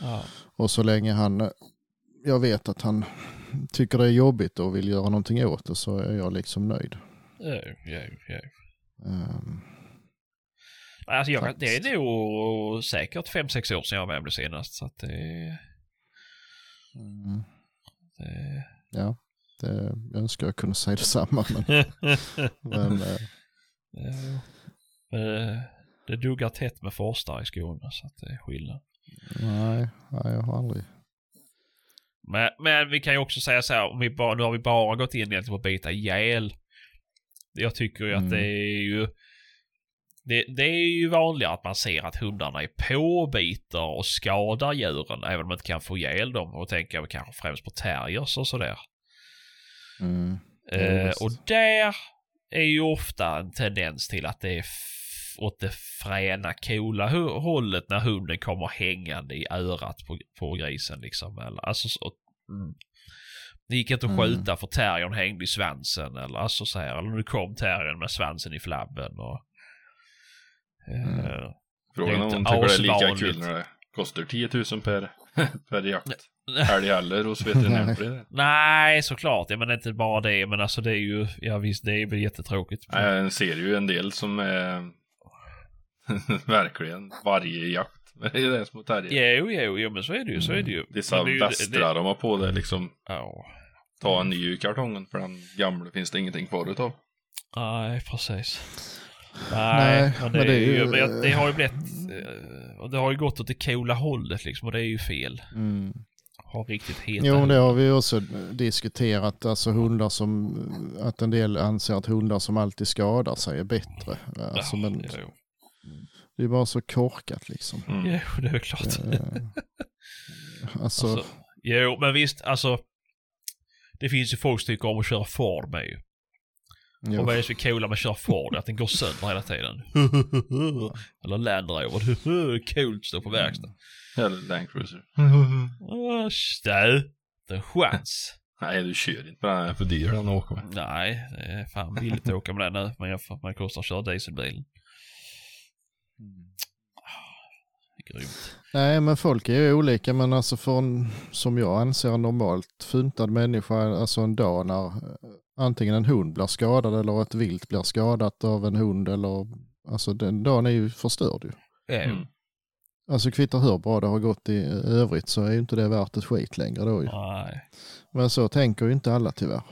Ja. Och så länge han, jag vet att han tycker det är jobbigt och vill göra någonting åt det så är jag liksom nöjd. Ja, ja, ja. Ehm, Alltså jag, det är nog säkert fem sex år sedan jag var med senast. Så att det, mm, det... ja, det, jag önskar jag kunde säga detsamma. Men, men eh, Ja. Men, eh, det duggar tätt med forskare i Skåne så att det är skillnad. nej, nej, jag har aldrig. Men, men vi kan ju också säga så här, om vi bara, nu har vi bara gått in egentligen på att bita ihjäl. Jag tycker ju Mm. att det är ju... Det, det är ju vanligare att man ser att hundarna är på och skadar djuren även om man inte kan få ihjäl dem. Och tänker jag kanske främst på terriers och sådär. Mm, Eh, och där är ju ofta en tendens till att det är åt det fräna, coola hållet när hunden kommer hängande i örat på, på grisen liksom. Eller, alltså, så, mm. Det gick inte att Mm. skjuta för terriern hängde i svansen eller alltså så här. Eller nu kom terriern med svansen i flabben och... Mm. Frågan Det är är om hon tycker det är lika asvanligt. kul när det kostar 10 000 per, per jakt. Älg heller hos veterinären. Nej, såklart. Ja, men inte bara det. Men alltså det är ju, ja visst det är väl jättetråkigt. Nej, Jag ser ju en del som är verkligen varje jakt. Men det är det som är terrier. Jo, jo, jo, men så är det ju. Så är det ju. Dessa Men det västrar de har på det liksom. Ja. Ta en ny ur kartongen för den gamla finns det ingenting kvar utav. Nej, precis. Nej, Nej, men det, men det ju, ju- det har ju blivit, eh, och det har ju gått åt det coola hållet liksom och det är ju fel. Mm. Har riktigt heta Jo, det har vi också diskuterat. Alltså hundar som, att en del anser att hundar som alltid skadar sig är bättre. Alltså, Ja, men jo. det är bara så korkat liksom. Mm. Jo, det är väl klart. Eh, alltså, Alltså, jo, men visst, alltså. Det finns ju folk som tycker om att köra Ford med ju. Jo. Och vad är det som är coola med att köra Ford? Att den går sönder hela tiden. Eller Land Rover. Coolt stå på verkstad. Eller Land Cruiser. Åh, Stö. Inte en chans. Nej, du kör inte på den. Den är för dyr den att åka med. Nej, det är fan billigt att åka med den nu. Men vad det kostar att köra dieselbilen. Är Grymt. Nej, men folk är ju olika, men alltså för en, som jag anser en normalt funtad människa, alltså en dag när eh, antingen en hund blir skadad eller ett vilt blir skadat av en hund eller, alltså den dagen är ju förstörd ju. Ja, Mm. Alltså kvittar hur bra det har gått i övrigt så är ju inte det värt ett skit längre då ju. Nej, Men så tänker ju inte alla tyvärr.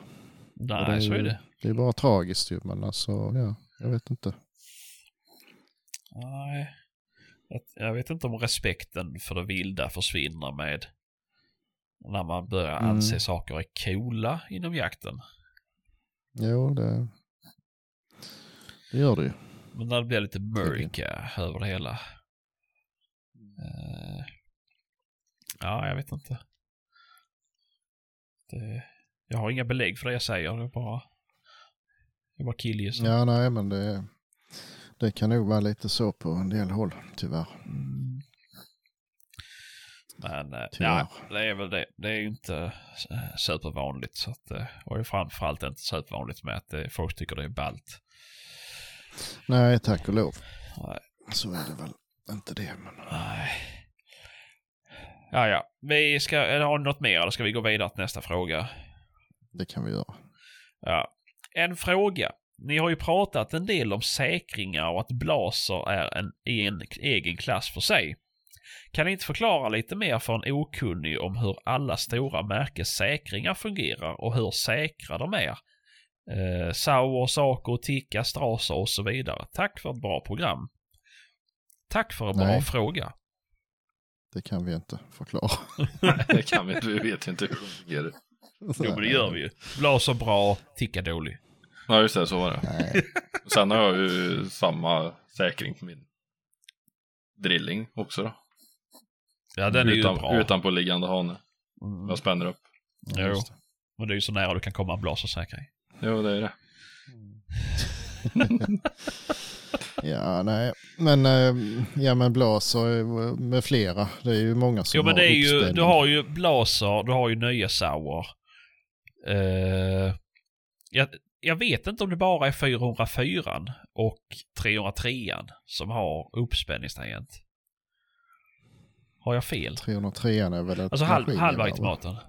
nej så är det. Det är bara tragiskt ju, men alltså, ja, jag vet inte. Nej. Jag- vet inte om respekten för det vilda försvinner med när man börjar Mm. anse saker är coola inom jakten. Jo, det, det gör det ju. Men när det blir lite mörka över det hela. Eh, ja, jag vet inte. Det, jag har inga belägg för det jag säger. Det är bara, det är bara killgissning. Ja, nej, men det, det kan nog vara lite så på en del håll, tyvärr. Mm. Men eh, Tyvärr. ja, det är väl det. Det är inte eh, supervanligt. Så att, eh, och det är framförallt inte supervanligt med att folk tycker det är ballt. Nej, tack och lov. Nej. Så är det väl inte det. Men... Nej. Ja, ja. Vi ska, eller har något mer eller ska vi gå vidare till nästa fråga? Det kan vi göra. Ja. En fråga. Ni har ju pratat en del om säkringar och att blaser är en, i en egen klass för sig. Kan ni inte förklara lite mer för en okunnig om hur alla stora märkes säkringar fungerar och hur säkra de är? Eh, Sauer, Saco, Tikka, Strasa och så vidare. Tack för ett bra program. Tack för en bra Nej. fråga. Det kan vi inte förklara. Det kan vi inte. Vi vet inte hur de fungerar. Jo men det gör vi ju. Blaser bra, Tikka dålig. Ja, just det. Så var det. Nej, Sen har jag ju samma säkring på min drilling också då. Ja den är utan, ju bra. Utanpåliggande hane. Mm. Jag spänner upp. ja, Jo. just det. Men det är ju så nära du kan komma en blasersäkring. Jo, det är det. Ja, nej. Men, eh, ja, men Blaser eh, med flera. Det är ju många som Jo men har det är ju, du har ju blaser, du har ju nya Sauer. Uh, jag, jag vet inte om det bara är 404 och 303 som har uppspänningstangent. Har jag fel? 303 är väl ett Alltså halv, maskin, halvautomaten. eller?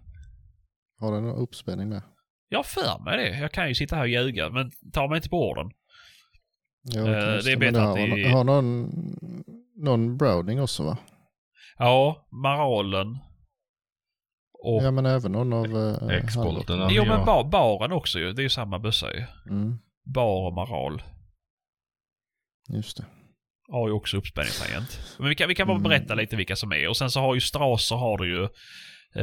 Har den någon uppspänning med? Jag för mig det. Jag kan ju sitta här och ljuga, men ta mig inte på orden. Ja, Eh, just det är bättre att det- har någon, någon Browning också va? Ja, Maralen. Och... Ja men även någon av... Uh, X-bolten. jo men ja. ba, baren också ju. Det är ju samma bössa ju. Mm, Bar och Maral. just det. har ju också uppspänningstangent. Men vi kan, vi kan bara Mm. berätta lite vilka som är. Och sen så har ju Strasser har du ju.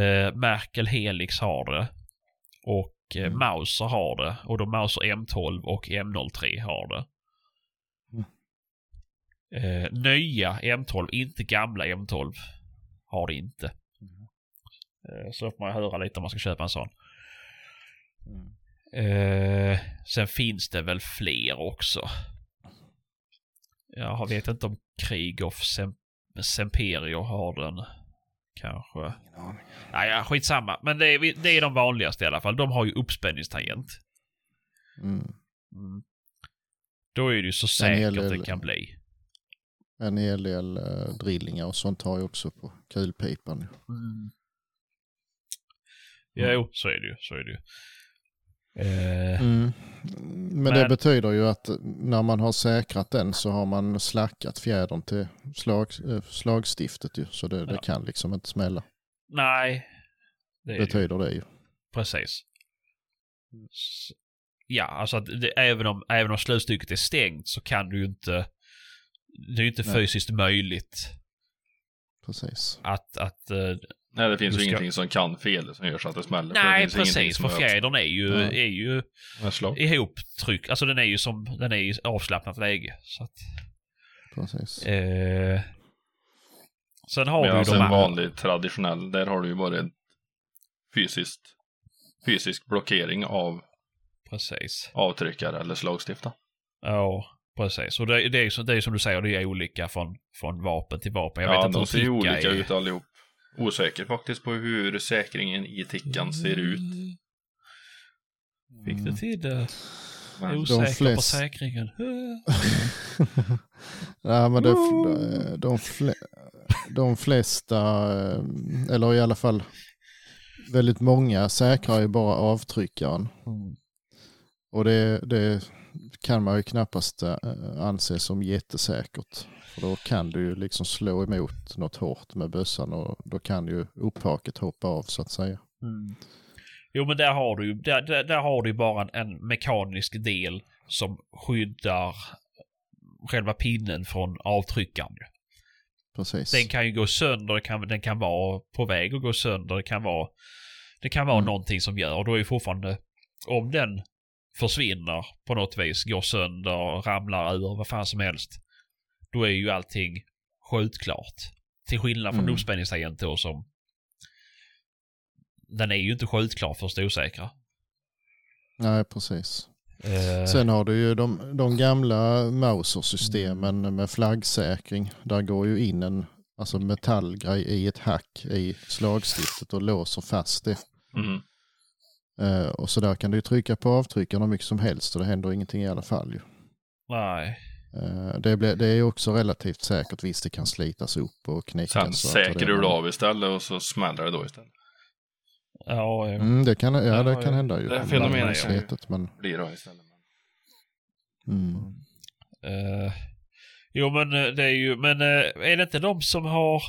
Eh, Merkel Helix har det. Och eh, Mm. Mauser har det. Och då Mauser M12 och M03 har det. Mm. Eh, nya M12, inte gamla M12. Har det inte. Eh, så får man höra lite om man ska köpa en sån. Mm. Eh, sen finns det väl fler också. Jag vet inte om Krigoff Sem Semperio har den. Kanske. Ingen aning. Nej, ja, skitsamma. Men det är, det är de vanligaste i alla fall. De har ju uppspänningstangent. Mm. Mm. Då är det ju så säkert del- det kan bli. En hel del uh, drillingar och sånt har jag också på kulpipan. Mm. Jo, så är det ju. Så är det ju. Eh, Mm. Men, det Men- betyder ju att när man har säkrat den så har man slackat fjädern till slag, eh, slagstiftet ju. Så det, det Ja. kan liksom inte smälla. Nej. Det det ju. Betyder det ju. Precis. Ja, alltså att det, även, om, även om slutstycket är stängt så kan du ju inte... Det är ju inte Nej. fysiskt möjligt Precis. att... att eh, Nej, det finns Du ju ska- ingenting som kan fel som gör så att det smäller. för det nej, ingenting precis. För att- fjädern är ju, Ja. är ju ihoptryckt. Alltså den är ju som... Den är i avslappnat läge. Så att, Precis. eh, sen har vi Medan ju de en andra- vanlig traditionell, där har du ju bara en fysiskt, fysisk blockering av precis. avtryckare eller slagstifta. Ja, precis. Och det, det, är, det är som du säger, det är olika från, från vapen till vapen. Jag ja, vet inte de ser olika är. ut allihop. Osäker faktiskt på hur säkringen i tickan ser ut. Fick du till det? Men, Osäker på flest- säkringen. Nej, men det, de, de, fle, de flesta, eh, eller i alla fall väldigt många säkrar ju bara avtryckaren. Mm. Och det, det kan man ju knappast eh, anse som jättesäkert. För då kan du ju liksom slå emot något hårt med bössan och då kan ju upphaket hoppa av så att säga. Mm. Jo men där har du ju, där, där, där har du bara en, en mekanisk del som skyddar själva pinnen från avtryckaren. Precis. Den kan ju gå sönder, den kan, den kan vara på väg att gå sönder, det kan vara, det kan vara Mm. någonting som gör, och då är ju fortfarande, om den försvinner på något vis, går sönder, ramlar ur, vad fan som helst, då är ju allting skjutklart. Till skillnad från Mm. uppspänningstangent då som, den är ju inte skjutklar först osäkra. Nej, precis. Eh, Sen har du ju de, de gamla Mauser-systemen Mm. med flaggsäkring. Där går ju in en alltså metallgrej i ett hack i slagstiftet och låser fast det. mm. Eh, och så där kan du trycka på avtryckaren hur mycket som helst och det händer ingenting i alla fall. Ju. nej. Eh, det, blir, det är ju också relativt säkert. Visst, det kan slitas upp och knäckas. Sen vad säkrar det du av istället och så smäller det då istället. Ja, Mm, det kan, ja, Ja, det ja. kan hända ju. Det är fenomenet, ja. slitet, men, Blir det istället. mm. Eh, jo men eh, det är ju, men eh, är det inte de som har...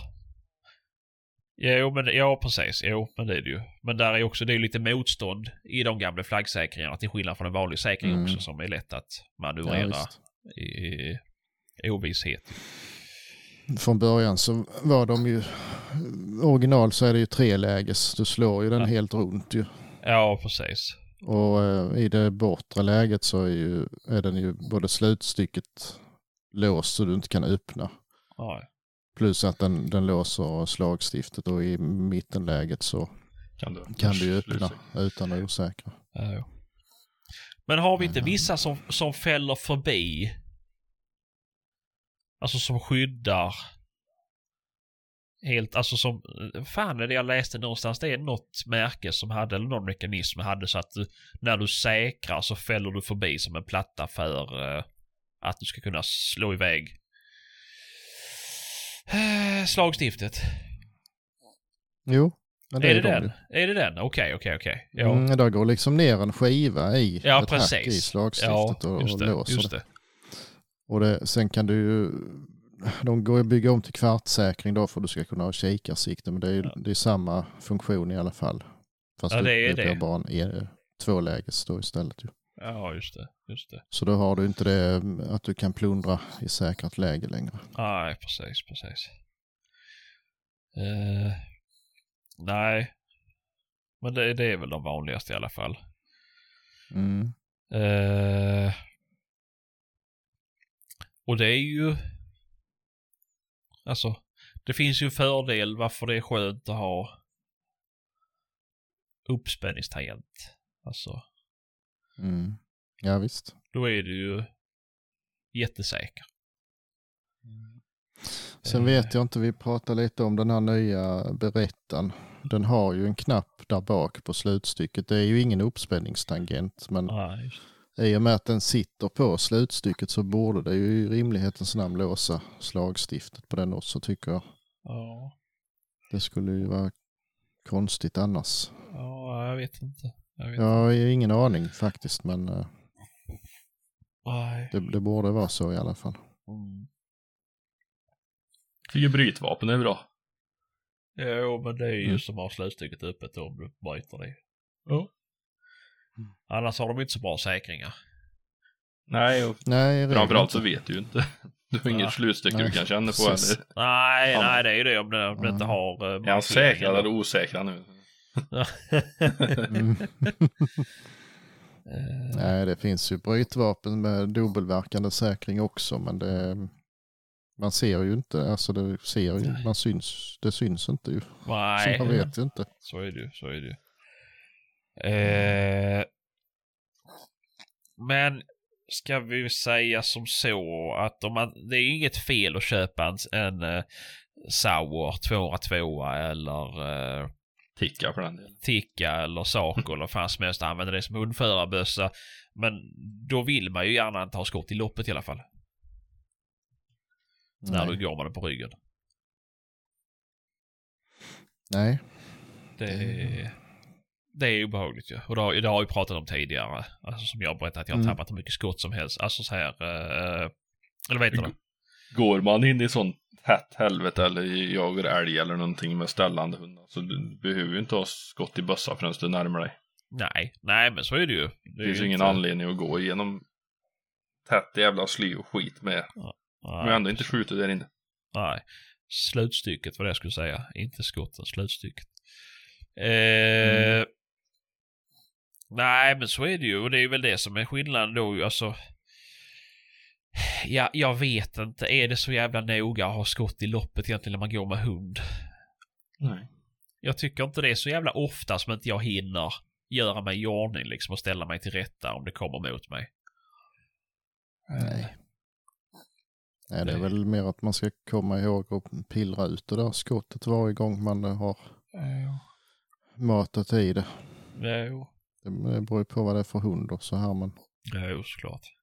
Jo men, ja precis, jo men det är det ju. Men där är också, det är lite motstånd i de gamla flaggsäkringarna till skillnad från en vanlig säkring Mm. också som är lätt att Ja, manövrera visst. I, ovisshet. Från början så var de ju, original så är det ju treläges. Du slår ju den Ja. helt runt ju. Ja precis. Och eh, i det bortre läget så är, ju, är den ju både slutstycket låst så du inte kan öppna. Ja, Plus att den, den låser slagstiftet och i mittenläget så Kan du, kan du öppna utan att osäkra. ja. Men har vi inte Mm. vissa som, som fäller förbi? Alltså som skyddar helt, alltså som, fan är det jag läste någonstans, det är något märke som hade, eller någon mekanism hade så att du, när du säkrar så fäller du förbi som en platta för eh, att du ska kunna slå iväg eh, slagstiftet. Jo, men är det de den? Är det den? Okej, okej, okej. Ja. Mm, där går liksom ner en skiva i Ja, ett hack i precis. slagstiftet Ja, och, och det. låser det. det. Och det, sen kan du ju, de går ju att bygga om till kvartsäkring då för att du ska kunna ha kikarsikte. Men det är ju Ja. det är samma funktion i alla fall. Fast Ja, det, det är blir det. bara en e- tvåläges då istället. Ju. Ja, just det. Just det. Så då har du inte det mm, att du kan plundra i säkrat läge längre. Nej, precis, precis. Eh, nej. Men det, det är väl de vanligaste i alla fall. Mm. Eh, och det är ju... Alltså, det finns ju en fördel varför det är skönt att ha uppspänningstangent. Alltså, Mm. Ja visst. då är du ju jättesäker. Sen Eh. vet jag inte, vi pratade lite om den här nya berättaren. Den har ju en knapp där bak på slutstycket. Det är ju ingen uppspänningstangent men Nej, i och med att den sitter på slutstycket så borde det ju i rimlighetens namn låsa slagstiftet på den också tycker jag. Ja, Det skulle ju vara konstigt annars. ja, jag vet inte. Jag vet Jag har ju ingen aning faktiskt men eh, det, det borde vara så i alla fall. Mm. Tycker brytvapen är bra. Jo, men det är ju Mm. som har slutstycket öppet om du bryter det. Ja. Mm. Annars har de inte så bra säkringar. Nej, och Nej, framförallt så vet du ju inte. Du har Ja. inget slutstycke du kan känna på Precis. eller. Nej, Ja. nej det är ju det om det, om det inte har... Uh, Är han säkrad eller osäkrad nu? Mm. Nej, det finns ju brytvapen med dubbelverkande säkring också, men det, man ser ju inte, alltså det ser ju, Nej. man syns, det syns inte ju. nej, Så man vet ju inte. så är det ju. Så är det ju. Eh, Men ska vi säga som så att om man, det är inget fel att köpa en, en uh, Sauer 202 eller uh, Ticka för den delen. Ticka eller Saco eller fan som helst använda det som hundförarbössa. Men då vill man ju gärna inte ha skott i loppet i alla fall. När Nej. du går med den på ryggen. Nej. Det, det är obehagligt ju. Och det har, det har ju pratat om tidigare. Alltså som jag har berättat att jag har Mm. tappat hur mycket skott som helst. Alltså så här. Uh, eller vet du det? Går man in i sånt hett helvete eller jagar älg eller någonting med ställande hundar så du behöver ju inte ha skott i bössa förrän du närmar dig. Nej, nej men så är det ju. Det är finns ju ingen inte- anledning att gå igenom tätt jävla sly och skit med. Nej, Men ändå inte skjuter där inne. Nej. Slutstycket var det jag skulle säga. Inte skotten, slutstycket. Eh, Nej, men så är det ju. Och det är väl det som är skillnaden då. Alltså. Ja, jag vet inte. Är det så jävla noga att ha skott i loppet egentligen när man går med hund? Nej. Jag tycker inte det är så jävla ofta som inte jag hinner göra mig i ordning liksom och ställa mig till rätta om det kommer mot mig. Nej. Nej, det är väl mer att man ska komma ihåg och pillra ut det där skottet varje gång man har matat i det. Jo, Det beror ju på vad det är för hund och så här men jo såklart.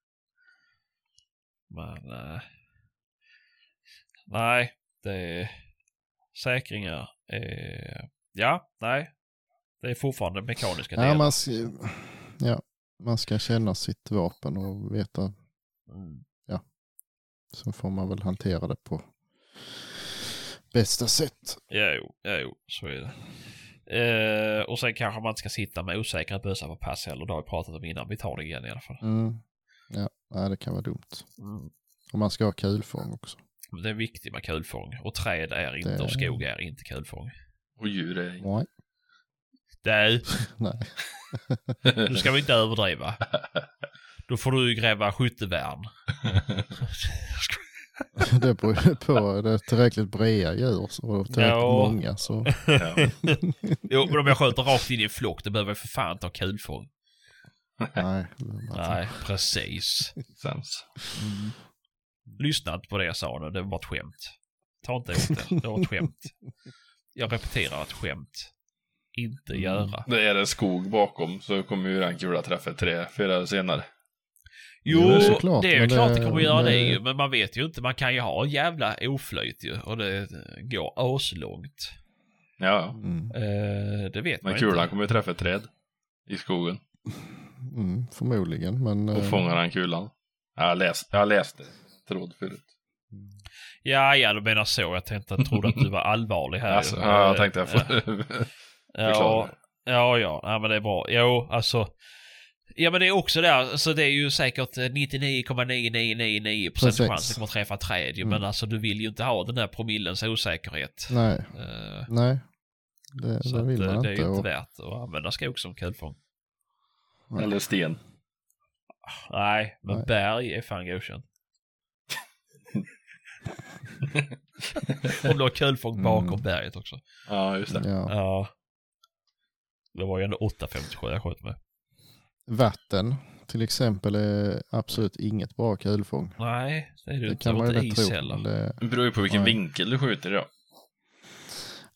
Men... Eh, nej, det är säkringar. Eh, ja, nej. Det är fortfarande mekaniska ja, delar. man, ska, ja, man ska känna sitt vapen och veta. Mm. Så får man väl hantera det på bästa sätt. Jo, jo, så är det. Eh, och sen kanske man inte ska sitta med osäkra bössa på pass heller. Det har vi pratat om innan. Vi tar det igen i alla fall. Mm. Ja, nej, det kan vara dumt. Mm. Och man ska ha kulfång också. Det är viktigt med kulfång. Och träd är inte Det- och skog är inte kulfång. Och djur är Nej, Du, nej. nu ska vi inte överdriva. Då får du gräva skyttevärn. Det beror ju på. Det är tillräckligt breda djur och tillräckligt Ja. många så. ja. Jo, men om jag skjuter rakt in i en flock, då behöver jag för fan inte ha kulfång. Nej, Nej, precis. Sens. Lyssna inte på det jag sa nu, det var ett skämt. Ta inte åt det, det var ett skämt. Jag repeterar ett skämt. Inte Mm. göra. Det är det skog bakom så kommer ju den kula träffa förr eller senare. Jo, det såklart, är ju men klart det- det kommer att göra det, det- ju, men man vet ju inte. Man kan ju ha en jävla oflöjt ju och det går aslångt. Ja, Mm, Eh, det vet men man kulan inte. kommer ju träffa ett träd. I skogen. mm, förmodligen, men... Och eh, fångar den kulan. Jag har läst, jag har läst det. Tråd förut. Ja, ja, du menar så. Jag tänkte, jag trodde att du var allvarlig här. Alltså, ja, jag tänkte jag får Ja, förklara. ja, ja, ja, men det är bra. Jo, alltså. Ja, men det är också där, alltså det är ju säkert 99,9999% Precis. chans att kommer träffa träd ju, Mm. men alltså du vill ju inte ha den där promillens osäkerhet. Nej, Eh, nej. Det, så det vill eh, man det är inte. ju inte och, värt att använda skog som kulfång. Eller sten. Nej, men Nej. berg är fan godkänt. Om du har kulfång bakom Mm. berget också. Ja, just det. ja. Ja. Det var ju ändå 857 jag sköt med. Vatten till exempel är absolut inget bra kulfång. Nej, det är det Det kan man ju is tro. heller. Det, Det beror ju på vilken Nej. vinkel du skjuter i då.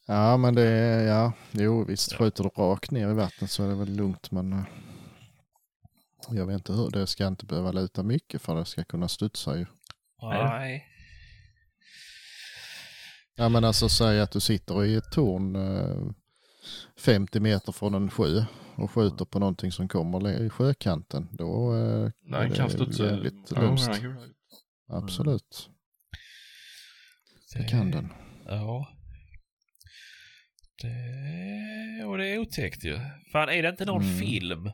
ja, men det är, ja, jo visst, Ja. skjuter du rakt ner i vattnet så är det väl lugnt, men eh, jag vet inte hur, det ska inte behöva luta mycket för att det ska kunna studsa ju. Nej. Ja, men alltså säg att du sitter i ett torn eh, 50 meter från en sjö och skjuter på någonting som kommer i sjökanten. Då eh, Den är det studsa. jävligt Ja, löst. den kan- Absolut, det kan den. Ja. Det... Och det är otäckt ju. Fan, är det inte någon Mm. film?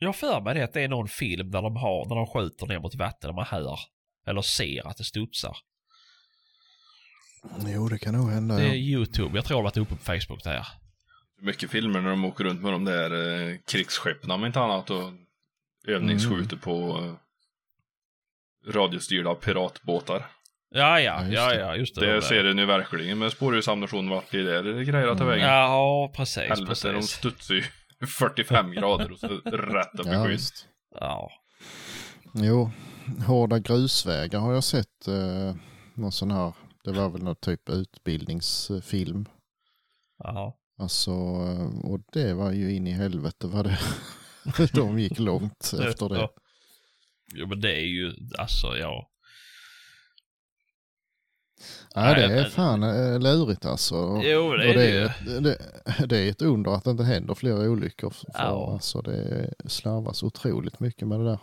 Jag för mig det att det är någon film där de har, när de skjuter ner mot vatten, där man hör eller ser att det studsar. Jo, det kan nog hända. Det är Ja. YouTube. Jag tror det har varit uppe på Facebook det här. Mycket filmer när de åker runt med de där eh, krigsskeppen om inte annat och övningsskjuter Mm. på eh, radiostyrda piratbåtar. Ja, ja, Ja, just ja, det. just det. Det de ser du nu verkligen med spårljusammunition vart det där det grejer att ta Mm. vägen. Ja, precis, Helvete, de studsar ju 45 grader och så rätt upp i Ja, skyn. visst. Ja. Jo, hårda grusvägar har jag sett. Eh, någon sån här, det var väl någon typ utbildningsfilm. Ja. Alltså, och det var ju in i helvete vad det, de gick långt efter det. Ja. Men det är ju, alltså ja. Ja, det Nej, är fan eh, lurigt alltså. Jo, det är och det är, det, det är ett under att det inte händer fler olyckor. För, Ja. alltså, det slarvas otroligt mycket med det där.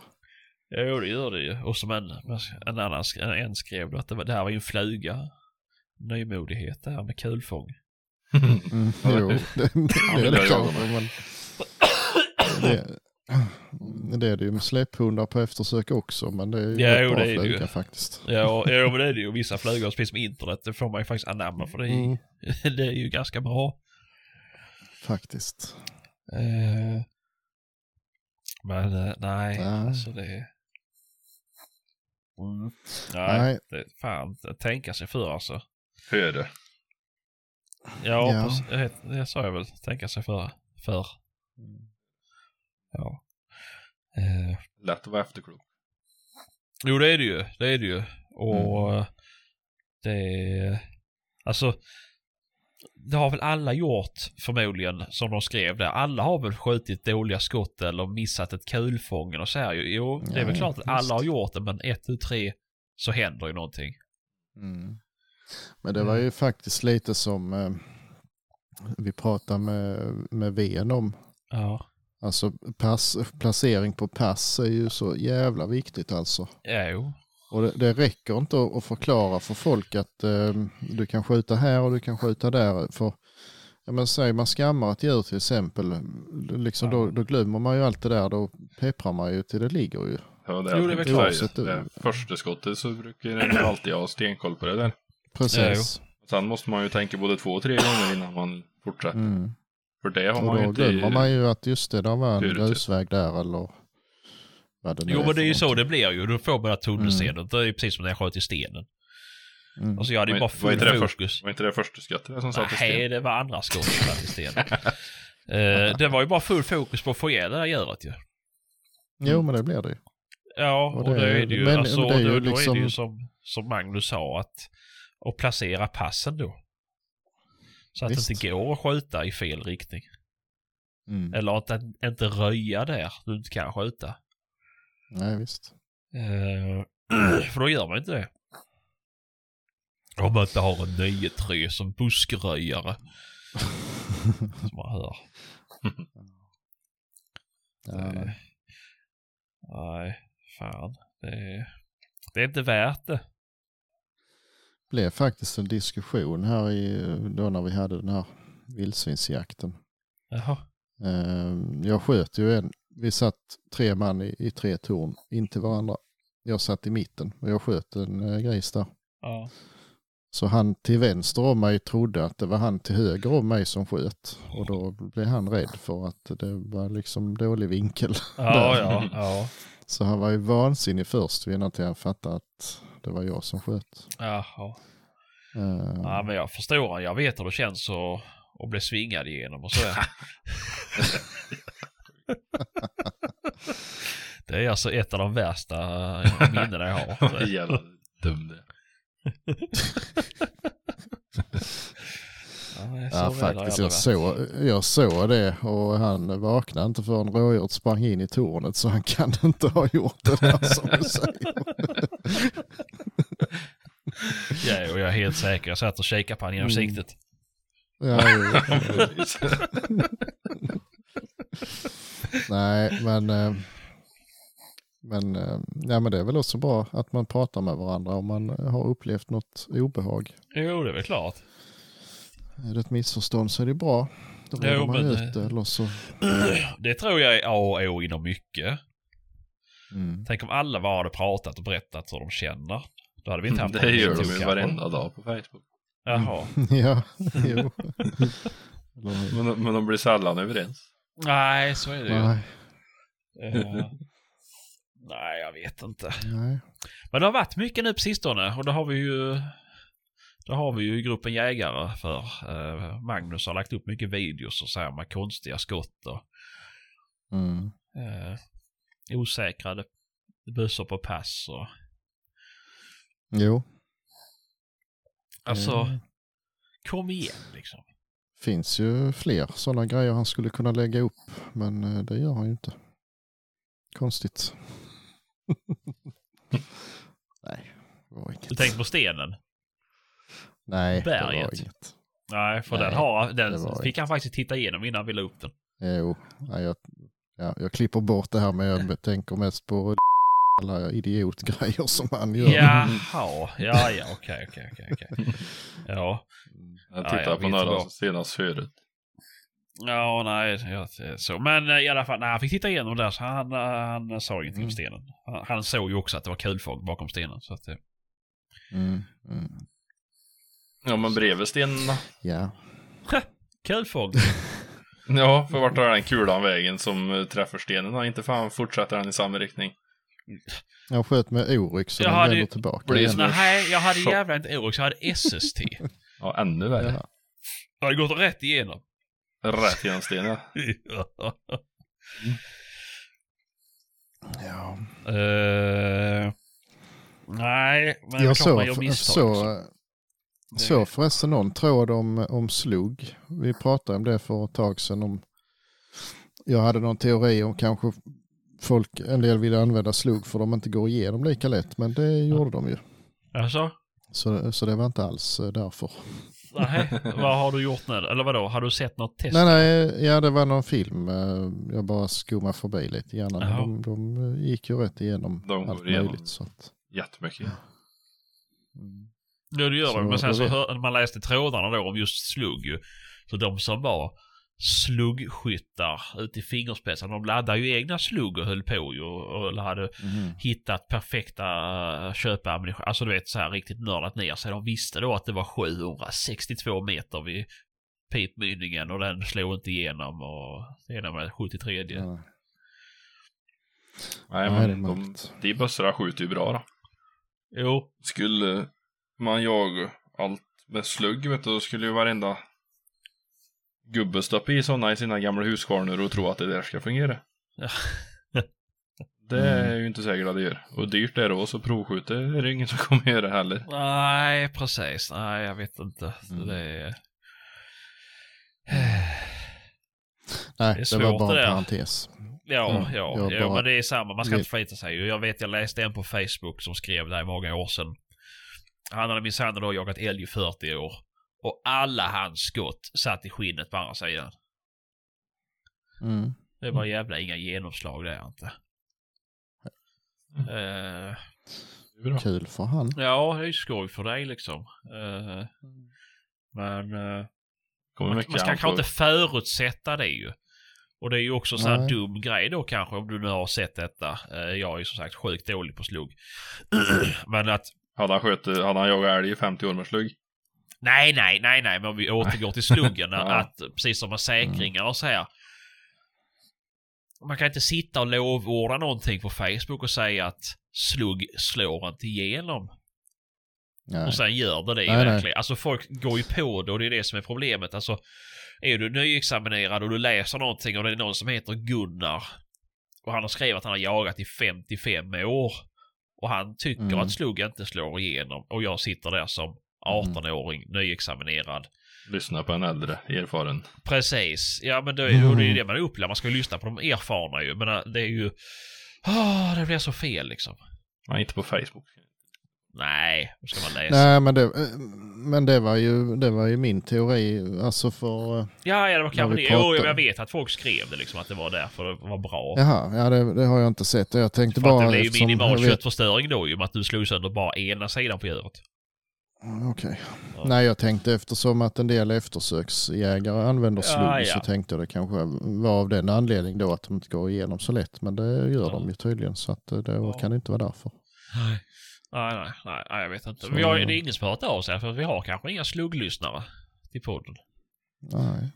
Jo det gör det ju. Och som en, en annan en skrev då att det, var, det här var ju en fluga. Nymodighet det här med kulfång. Mm, jo, det- det, det är det kanske. Men det, det är det ju med släpphundar på eftersök också. Men det är ju Ja, jo, bra det är det ju. fluga faktiskt. Ja, ja men det är det ju. Vissa flugor, precis som internet, det får man ju faktiskt anamma för det är, Mm, det är ju ganska bra. faktiskt. Eh, men eh, nej, Nej. alltså det... Mm. Nej, Nej. det fan, att tänka sig för alltså. Före. Ja, Ja. precis, det, det sa jag väl. Tänka sig för. för. Ja. Eh, Lätt att vara efterklok. jo, det är det ju. Det är det ju. Och Mm. eh, det... Alltså, det har väl alla gjort förmodligen, som de skrev där. Alla har väl skjutit dåliga skott eller missat ett kulfång och så här. ju. Jo, det är väl Ja, klart att alla har gjort det, men ett, tu, tre så händer ju någonting. Mm. Men det var ju faktiskt lite som eh, vi pratade med, med Ven om. Ja. Alltså pass, placering på pass är ju så jävla viktigt alltså. Ja, jo. Och det, det räcker inte att, förklara för folk att eh, du kan skjuta här och du kan skjuta där. För ja, men säg man skammar ett djur till exempel, liksom Ja. då, då glömmer man ju allt det där. Då pepprar man ju till det ligger ju. Ja, det Jo, är det är väl klart. Det första skottet så brukar ju alltid ha stenkoll på det där. Precis. Sen måste man ju tänka både två och tre gånger innan man fortsätter. Mm. För det har Och man ju då inte... glömmer man ju att just det, där var en Prioritet. grusväg där eller vad det nu Jo, men det är ju så det blir ju. Då får man tunnelseende. Det är ju precis som när jag sköt i stenen. Mm. Alltså jag hade ju Var- bara var full inte det fokus. Var inte det första skottet som satt i sten? Nej, det var andra skott som satt i stenen. Eh, det var ju bara full fokus på att få ihjäl det där djuret ju. Jo, men det blir det ju. Ja, Och och, det- det är det ju. men- alltså, men det är ju då, då är det liksom- ju som, som Magnus sa att, att placera passen då. Så att Visst. det inte går att skjuta i fel riktning. Mm. Eller att inte, inte röja där du inte kan skjuta. Nej, visst. Eh, för då gör man inte det. Om man inte har en 9-3 som buskröjare. som man hör. Ja, men- nej, fan. Det är, det är inte värt det. Blev faktiskt en diskussion här i, då när vi hade den här vildsvinsjakten. Jaha. Eh, Jag sköt ju en, vi satt tre man i, i tre torn in till varandra. Jag satt i mitten och jag sköt en eh, gris där. Ja. Så han till vänster om mig trodde att det var han till höger om mig som sköt. Och då blev han rädd för att det var liksom dålig vinkel. Ja, ja, ja. Så han var ju vansinnig först innan till han fattade att det var jag som sköt. Jaha. Eh, Ja, men jag förstår. Jag vet hur det känns att, att bli svingad igenom och sådär. det är alltså ett av de värsta minnen jag har. Jävla dum det. Ja, Ja, faktiskt. Jag såg, jag såg det och han vaknade inte förrän rådjuret sprang in i tornet så han kan inte ha gjort det där som du säger. Ja, och jag är helt säker. Jag satt och kikade på honom genom Mm. siktet. Ja. Nej, men, eh, men, eh, ja, men det är väl också bra att man pratar med varandra om man har upplevt något obehag. Jo, det är väl klart. Är det ett missförstånd så är det bra. Då Jo, reder man ut det. Eller så, Det tror jag är A och O inom mycket. mm. Tänk om alla bara hade pratat och berättat hur de känner. Då hade vi inte haft Det gör någon de ju varenda dag på Facebook. Jaha. ja, jo. Men, men de blir sällan överens. Nej, så är det ju. nej, Eh, nej, jag vet inte. nej. Men det har varit mycket nu på sistone och då har vi ju då har vi ju gruppen jägare för eh, Magnus har lagt upp mycket videos och så här med konstiga skott och Mm. eh, osäkrade bussar på pass och... Jo. Alltså, Mm. kom igen liksom. finns ju fler sådana grejer han skulle kunna lägga upp. Men eh, det gör han ju inte. Konstigt. Nej, det var inget. Du tänker på stenen? Nej, det var berget? inget. Nej, för Nej, den, har, det den fick han faktiskt titta igenom innan vi la upp den. Jo, nej, jag, ja, jag klipper bort det här men jag tänker mest på alla idiotgrejer som han gör. Jaha, ja, ja, okej, okej, okej, okej. Ja, Jag Ja, tittar jag på några vad. senast förut. ja, nej, ja, är så. Men eh, i alla fall, nej, han fick titta igenom där så han, eh, han sa ingenting om Mm. stenen. Han, han såg ju också att det var kulfång bakom stenen. Så att, Mm, mm. Ja, men bredvid stenen då? ja. kulfång. Ja, för vart tar den kulan vägen som eh, träffar stenen? Ja, inte fan fortsätter den i samma riktning. Jag sköt med Oryx så Jag den vänder tillbaka Blir nej, jag hade jävla inte Oryx, jag hade SST. Ja, ännu värre. Ja. Jag hade gått rätt igenom. Rätt genom stenen. Ja. Eh, nej, men Jag gör såg, så. Så förresten någon tråd om, om slugg. Vi pratade om det för ett tag sedan. Om, jag hade någon teori om kanske folk, en del ville använda slugg för de inte går igenom lika lätt. Men det gjorde de ju. Alltså? Så, så det var inte alls eh, därför. Nej, vad har du gjort nu? Eller vadå, har du sett något test? Nej, nej, ja det var någon film. eh, Jag bara skummade förbi lite grann. De, de eh, gick ju rätt igenom De allt igenom. möjligt. Så att, Jättemycket. Ja, det gör Så de. Men sen så hör, när man läste trådarna då om just slugg ju. Så de som var sluggskyttar ute i fingerspetsarna, de laddade ju egna slugg och höll på ju. Och och hade mhm. hittat perfekta uh, köpammunition. Alltså du vet så här riktigt nördat ner sig. De visste då att det var 762 meter vid pipmynningen och den slog inte igenom och sedan var det 73. Ja. Nej, Nej, det är men de, de bössorna skjuter ju bra då. Jo, Skulle man jaga allt med slugg, vet du, då skulle ju varenda gubbe stoppa i sådana i sina gamla huskvarnor och tro att det där ska fungera. Ja. Det är Mm. ju inte säkert att det gör. Och dyrt är det också, provskjuta är det ingen som kommer göra heller. nej precis. Nej, jag vet inte. Mm. Det är... Nej, är det, svårt var bara det en där. parentes. Ja, Mm, ja, ja bara- men det är samma. Man ska inte förlita sig. ju. Jag vet, jag läste en på Facebook som skrev det här många år sedan. Han hade minsann då jagat älg i 40 år. Och alla hans skott satt i skinnet på andra sidan. Mm. Det var jävla inga genomslag där inte. Mm. Det är bra. Kul för han. ja, det är ju skoj för dig liksom. Eh, men uh, man, man ska an kanske inte förutsätta det ju. Och det är ju också en sån här Nej. dum grej då kanske om du nu har sett detta. Jag är ju som sagt sjukt dålig på slugg. men att Hade han, sköt, hade han jagat älg i 50 år med slugg? Nej, nej, nej, nej, men om vi återgår till sluggen. Ja. att precis som med säkringar och så här. Man kan inte sitta och lovorda någonting på Facebook och säga att slugg slår inte igenom. Nej. Och sen gör det det Nej, nej. verkligen. Alltså folk går ju på det och det är det som är problemet. Alltså är du nyexaminerad och du läser någonting och det är någon som heter Gunnar och han har skrivit att han har jagat i 55 år och han tycker Mm. att slugg inte slår igenom och jag sitter där som 18-åring nyexaminerad. Lyssna på en äldre, erfaren. Precis. Ja men det, och det är ju Mm. det man upplever. Man ska ju lyssna på de erfarna ju. Men äh, det är ju... Ah, det blir så fel liksom. Nej, inte på Facebook. Nej, då ska man läsa. Nej, men det, eh, men det var ju, det var ju min teori. Alltså för, eh, Ja, ja, det var kanske det. Jo, jag vet att folk skrev det liksom. Att det var därför det var bra. jaha, ja det, det har jag inte sett. Jag tänkte För bara det blir ju minimal köttförstöring då ju. Med att du slog sönder bara ena sidan på djuret. Mm, Okej. Ja. Nej, jag tänkte eftersom att en del eftersöksjägare använder Ja, slugg ja. så tänkte jag det kanske var av den anledningen då att de inte går igenom så lätt. Men det gör de ju tydligen så att eh, det kan inte vara därför. Nej. Nej, nej, nej, nej, jag vet inte. Så- Vi har, det är ingen som har hört av sig för vi har kanske inga slugglyssnare till podden. Nej.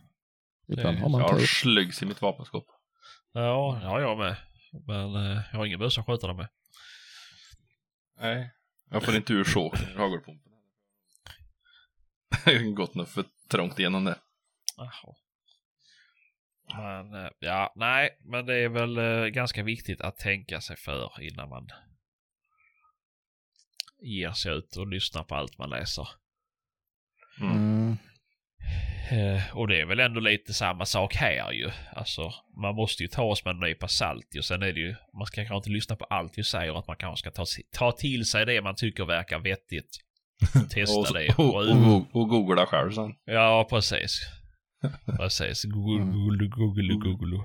Ibland har man Jag har tur. sluggs i mitt vapenskåp. Ja, det har jag med. Men eh, jag har ingen bössa att skjuta dem med. Nej. Jag får inte ur choken ur hagelpumpen. Gått något för trångt igenom det. Jaha. Men eh, ja, nej, men det är väl eh, ganska viktigt att tänka sig för innan man ger sig ut och lyssnar på allt man läser. Mm. Mm. Eh, och det är väl ändå lite samma sak här ju. Alltså, man måste ju ta oss med en nypa salt ju. Sen är det ju, man ska kanske inte lyssna på allt vi säger. Att man kanske ska ta, ta till sig det man tycker verkar vettigt. Testa Och, det. och, och, och, och googla själv sen. Ja, precis. Precis. Google, Mm. google, google, google.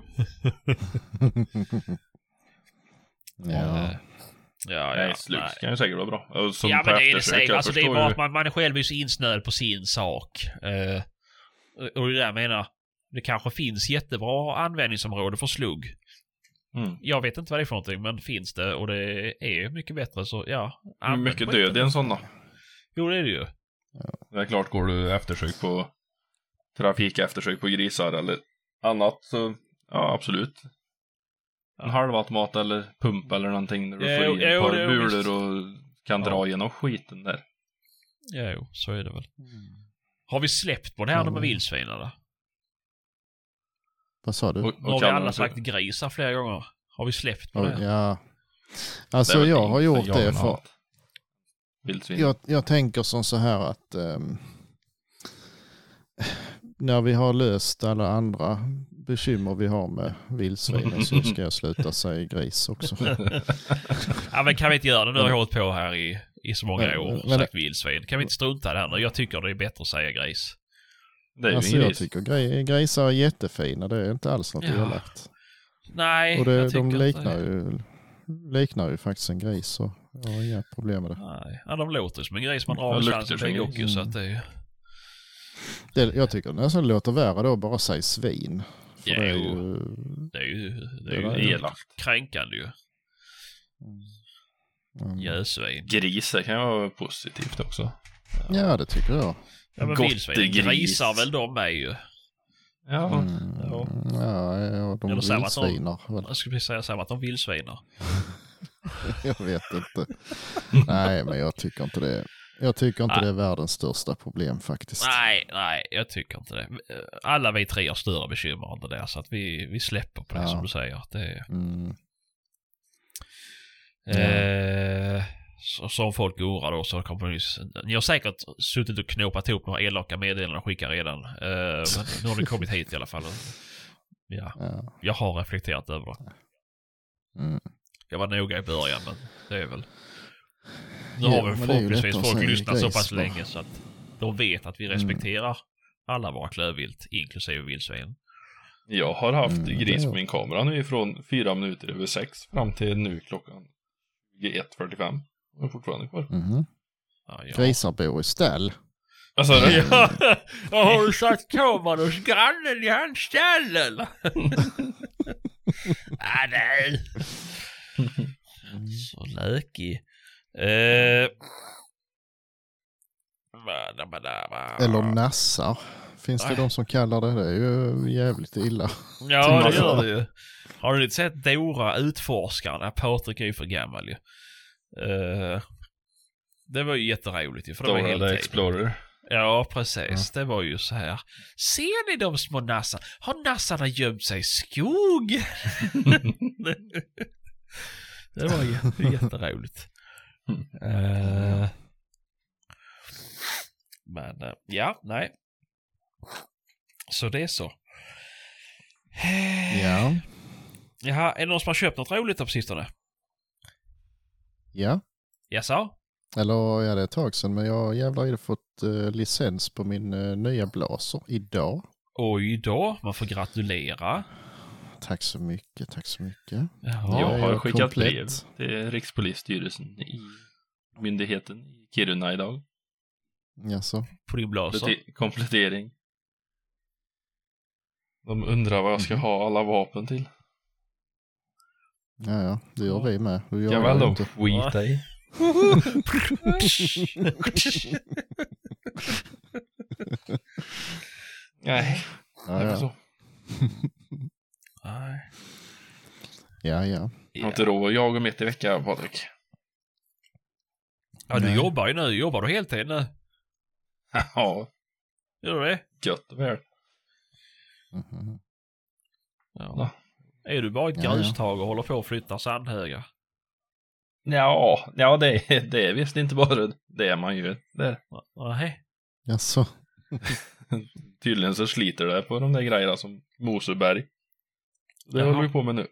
ja. Ja, Nej, ja. slut nej. kan ju säkert vara bra. Som Ja, men det är det jag Alltså, det är bara ju- att man, man är själv är så insnöad på sin sak. Eh, och det där menar, det kanske finns jättebra användningsområde för slugg. Mm. Jag vet inte vad det är för någonting, men finns det och det är mycket bättre så ja. Mycket död i en sån då? Jo, det är det ju. Det är klart, går du eftersök på trafik eftersök på grisar eller annat så ja, absolut. En halvautomat eller pump eller någonting där du Jo, får in ett par det bulor och kan Ja. dra igenom skiten där. Ja, jo, så är det väl. Har vi släppt på det här Ja. med vildsvinen då? Vad sa du? Och, Nu har vi alla för- sagt grisar flera gånger. Har vi släppt på Oj, det? ja. Det Alltså väl jag har gjort det för... Vildsvin. Jag, jag tänker som så här att ehm, när vi har löst alla andra bekymmer vi har med vildsvinen så ska jag sluta säga gris också. Ja, men kan vi inte göra det? Nu har vi hållit på här i, i så många Men- år och men- sagt vildsvin. Kan vi inte strunta i det här nu? Jag tycker det är bättre att säga gris. Det är Alltså jag gris. tycker gri- grisar är jättefina, det är inte alls något Ja. elakt. Nej, Och det, jag de liknar ju, liknar ju faktiskt en gris så jag har inga problem med det. Nej, ja, de låter som en gris man drar luktar svansen gris. Goku, så att det är ju... det jag tycker nästan det låter värre då att bara säga svin. För Ja, det är jo. ju... Det är ju, det Det är var ju elakt. kränkande ju. Mm. Gösvin. Gris, det kan vara positivt också. Ja det tycker jag. Ja men vildsvin gris. grisar väl de med ju. Ja. Mm. Ja. Ja, ja, de Eller att de- vildsvinar väl. Jag skulle precis säga samma att de vildsvinar. Jag vet inte. Nej, men jag tycker inte det. Jag tycker inte Nej. det är världens största problem faktiskt. Nej, nej, jag tycker inte det. Alla vi tre har större bekymmer än det där, så att vi, vi släpper på det Ja. som du säger. Det är, Mm. eh, så, som folk undrar då så kommer ni... Ni har säkert suttit och knåpat ihop några elaka meddelanden och skickat redan. Eh, nu har ni kommit hit i alla fall. Ja, Ja. jag har reflekterat över det. Mm. Jag var noga i början, men det är väl... Nu har ju förhoppningsvis folk lyssnat så pass länge så att de vet att vi Mm. respekterar alla våra klövvilt, inklusive vildsvin. Jag har haft Mm, gris på min kamera nu ifrån fyra minuter över sex fram till nu klockan 21.45. Jag är fortfarande kvar. Mhm. Ja, ja. Grisar bor i stall. Alltså, det, Ja, och har du satt kameran hos grannen i hans stall eller? ah, nej. Så lökig. Eh... Eller nassar. Finns det Nej. de som kallar det? Det är ju jävligt illa. Ja, det gör det ju. Har du inte sett Dora utforskaren? Ja, Patrik är ju för gammal ju. Eh, det var ju jätteroligt ju, för det var Dora helt the. Explorer. Ja, precis. Det var ju så här. Ser ni de små nassarna? Har nassarna gömt sig i skog? det var jätte, Eh, men eh, ja, nej. Så det är så. Ja. Jaha, är det någon som har köpt något roligt på sistone? Ja. Jaså? Eller ja, det är ett tag sedan men jag jävlar har fått eh, licens på min eh, nya blaser idag. Oj då, man får gratulera. Tack så mycket, tack så mycket. Jaha. jag har jag skickat komplett. brev till Rikspolisstyrelsen i myndigheten i Kiruna idag. Jaså? Komplette- Komplettering. De undrar vad jag ska Mhm. ha alla vapen till. Ja, ja, det gör vi med. Det gör Ja, jag väl inte. Skita i. Nej, Ja, det är ja. så. Nej. ja, ja. Jag har inte råd att jaga mitt i veckan, Patrik. Ja, du Nej. jobbar ju nu. Jobbar du heltid nu? Ja, Gör du det? gött och väl. Mhm. Ja. Är du bara ett Ja, ja. grustag och håller på att flytta sandhögar? Ja, ja det, är- det är visst inte bara det man gör. Det, Nej. Jaså? tydligen så sliter det på de där grejerna som Moseberg. Det Jaha. håller vi på med nu.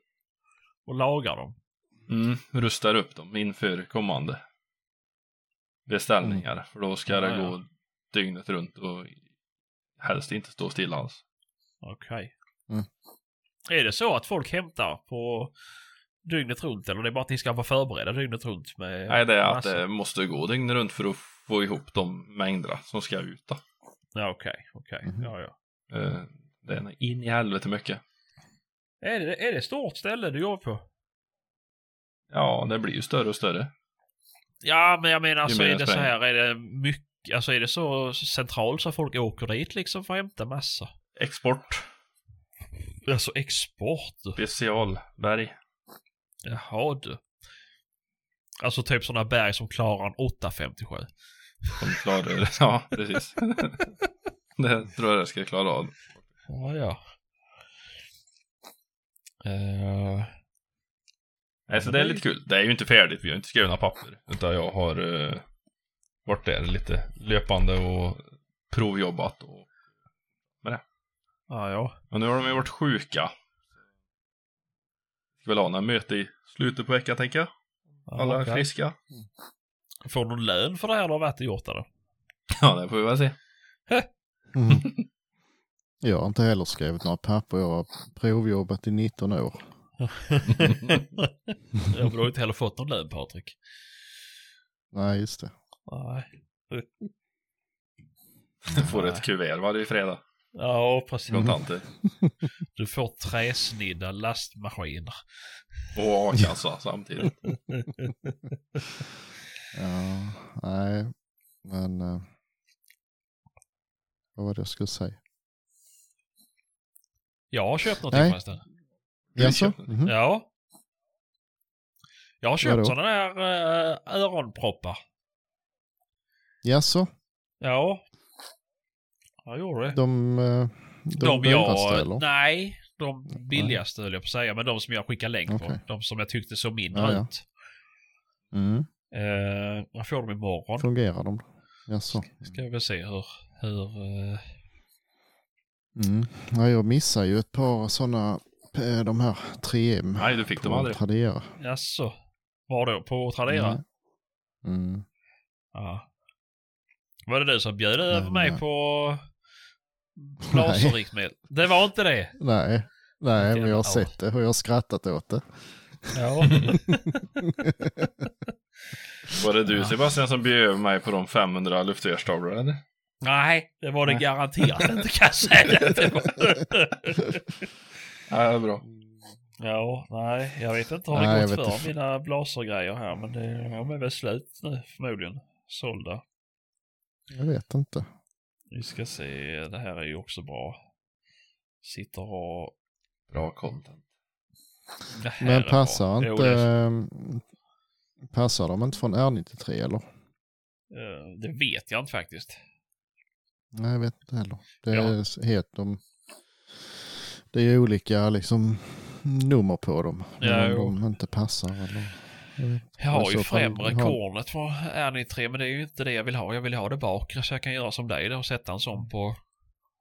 Och lagar dem. Mm, rustar upp dem inför kommande beställningar. För då ska det Ja, ja. gå dygnet runt och helst inte stå stilla alls. Okej. Mm. Är det så att folk hämtar på dygnet runt eller det är bara att ni ska vara förberedda dygnet runt med Nej, det är att massor? det måste gå dygnet runt för att få ihop de mängderna som ska ut. Då. Ja, okej, okej. Mhm. Ja, ja. Eh, Det är in i helvete mycket. Är det, är det stort ställe du jobbar på? Ja, det blir ju större och större. Ja, men jag menar alltså är det så här, är det mycket, alltså är det så centralt så folk åker dit liksom för att hämta massa? Export, Alltså export? specialberg. Jaha du. Alltså typ sådana berg som klarar en 857. Som klarar, ja precis. det tror jag det ska klara av. Ja, ja. Eh, Nej, så det är lite kul. Det är ju inte färdigt, vi har inte skrivit några papper. Utan jag har uh, varit där lite löpande och provjobbat. Och, ja, ja. och nu har de ju varit sjuka. Ska väl ha några möte i slutet på veckan tänker jag. Ja, Alla okej. friska. Får du lön för det här eller har varit och gjort det då? Ja, det får vi väl se. Mm. Jag har inte heller skrivit några papper. Jag har provjobbat i 19 år. ja, men du har inte heller fått någon lön Patrik. Nej, just det. Nej. Du får ett kuvert varje fredag. Ja, precis. Kontanter. Du får träsnidda lastmaskiner. Och a-kassa samtidigt. Ja, nej, men eh, vad var det jag skulle säga? Jag har köpt någonting Nej. förresten. Jaså? köpte Mhm. Ja. Jag har köpt Vadå? sådana där uh, öronproppar. Jaså? Ja. Jag gjorde det. De, eh, de, dyraste jag... eller? Nej, de billigaste höll jag på att säga. Men de som jag skickade länk på. Okej. De som jag tyckte såg mindre Ja, ja. ut. Mm. Uh, jag får dem imorgon. Fungerar de? Jaså? Ska vi se hur... hur eh, Mm. Ja, jag missar ju ett par sådana, eh, de här 3M. Nej, du fick dem på aldrig. Tradera. jaså? Var då? På Tradera? Nej. Mm. Ja. Var det du som bjöd över mig eh, på laserriktmedel? Det var inte det? Nej, nej men jag har sett det och jag har skrattat åt det. Ja. Var det du. Sebastian som bjöd över mig på de 500 luftgevärsstavlor eller? Nej, det var det Nej. garanterat inte kan jag säga. Det var... Ja, det är bra. ja, nej, jag vet inte hur Nej, det jag gått för mina blasergrejer här, men det, de är väl slut nu förmodligen. Sålda. Jag vet inte. Vi ska se, det här är ju också bra. Sitter och... Bra content. Det här Men är passar bra. Jo, inte, det, ehm, passar de inte från R93 eller? eh, det vet jag inte faktiskt. Nej, jag vet inte heller. Det Ja. är helt de, det är olika liksom nummer på dem. Ja, om de inte passar eller. jag har ju främre har- kornet för R93 men det är ju inte det jag vill ha. Jag vill ha det bakre så jag kan göra som dig då och sätta en sån på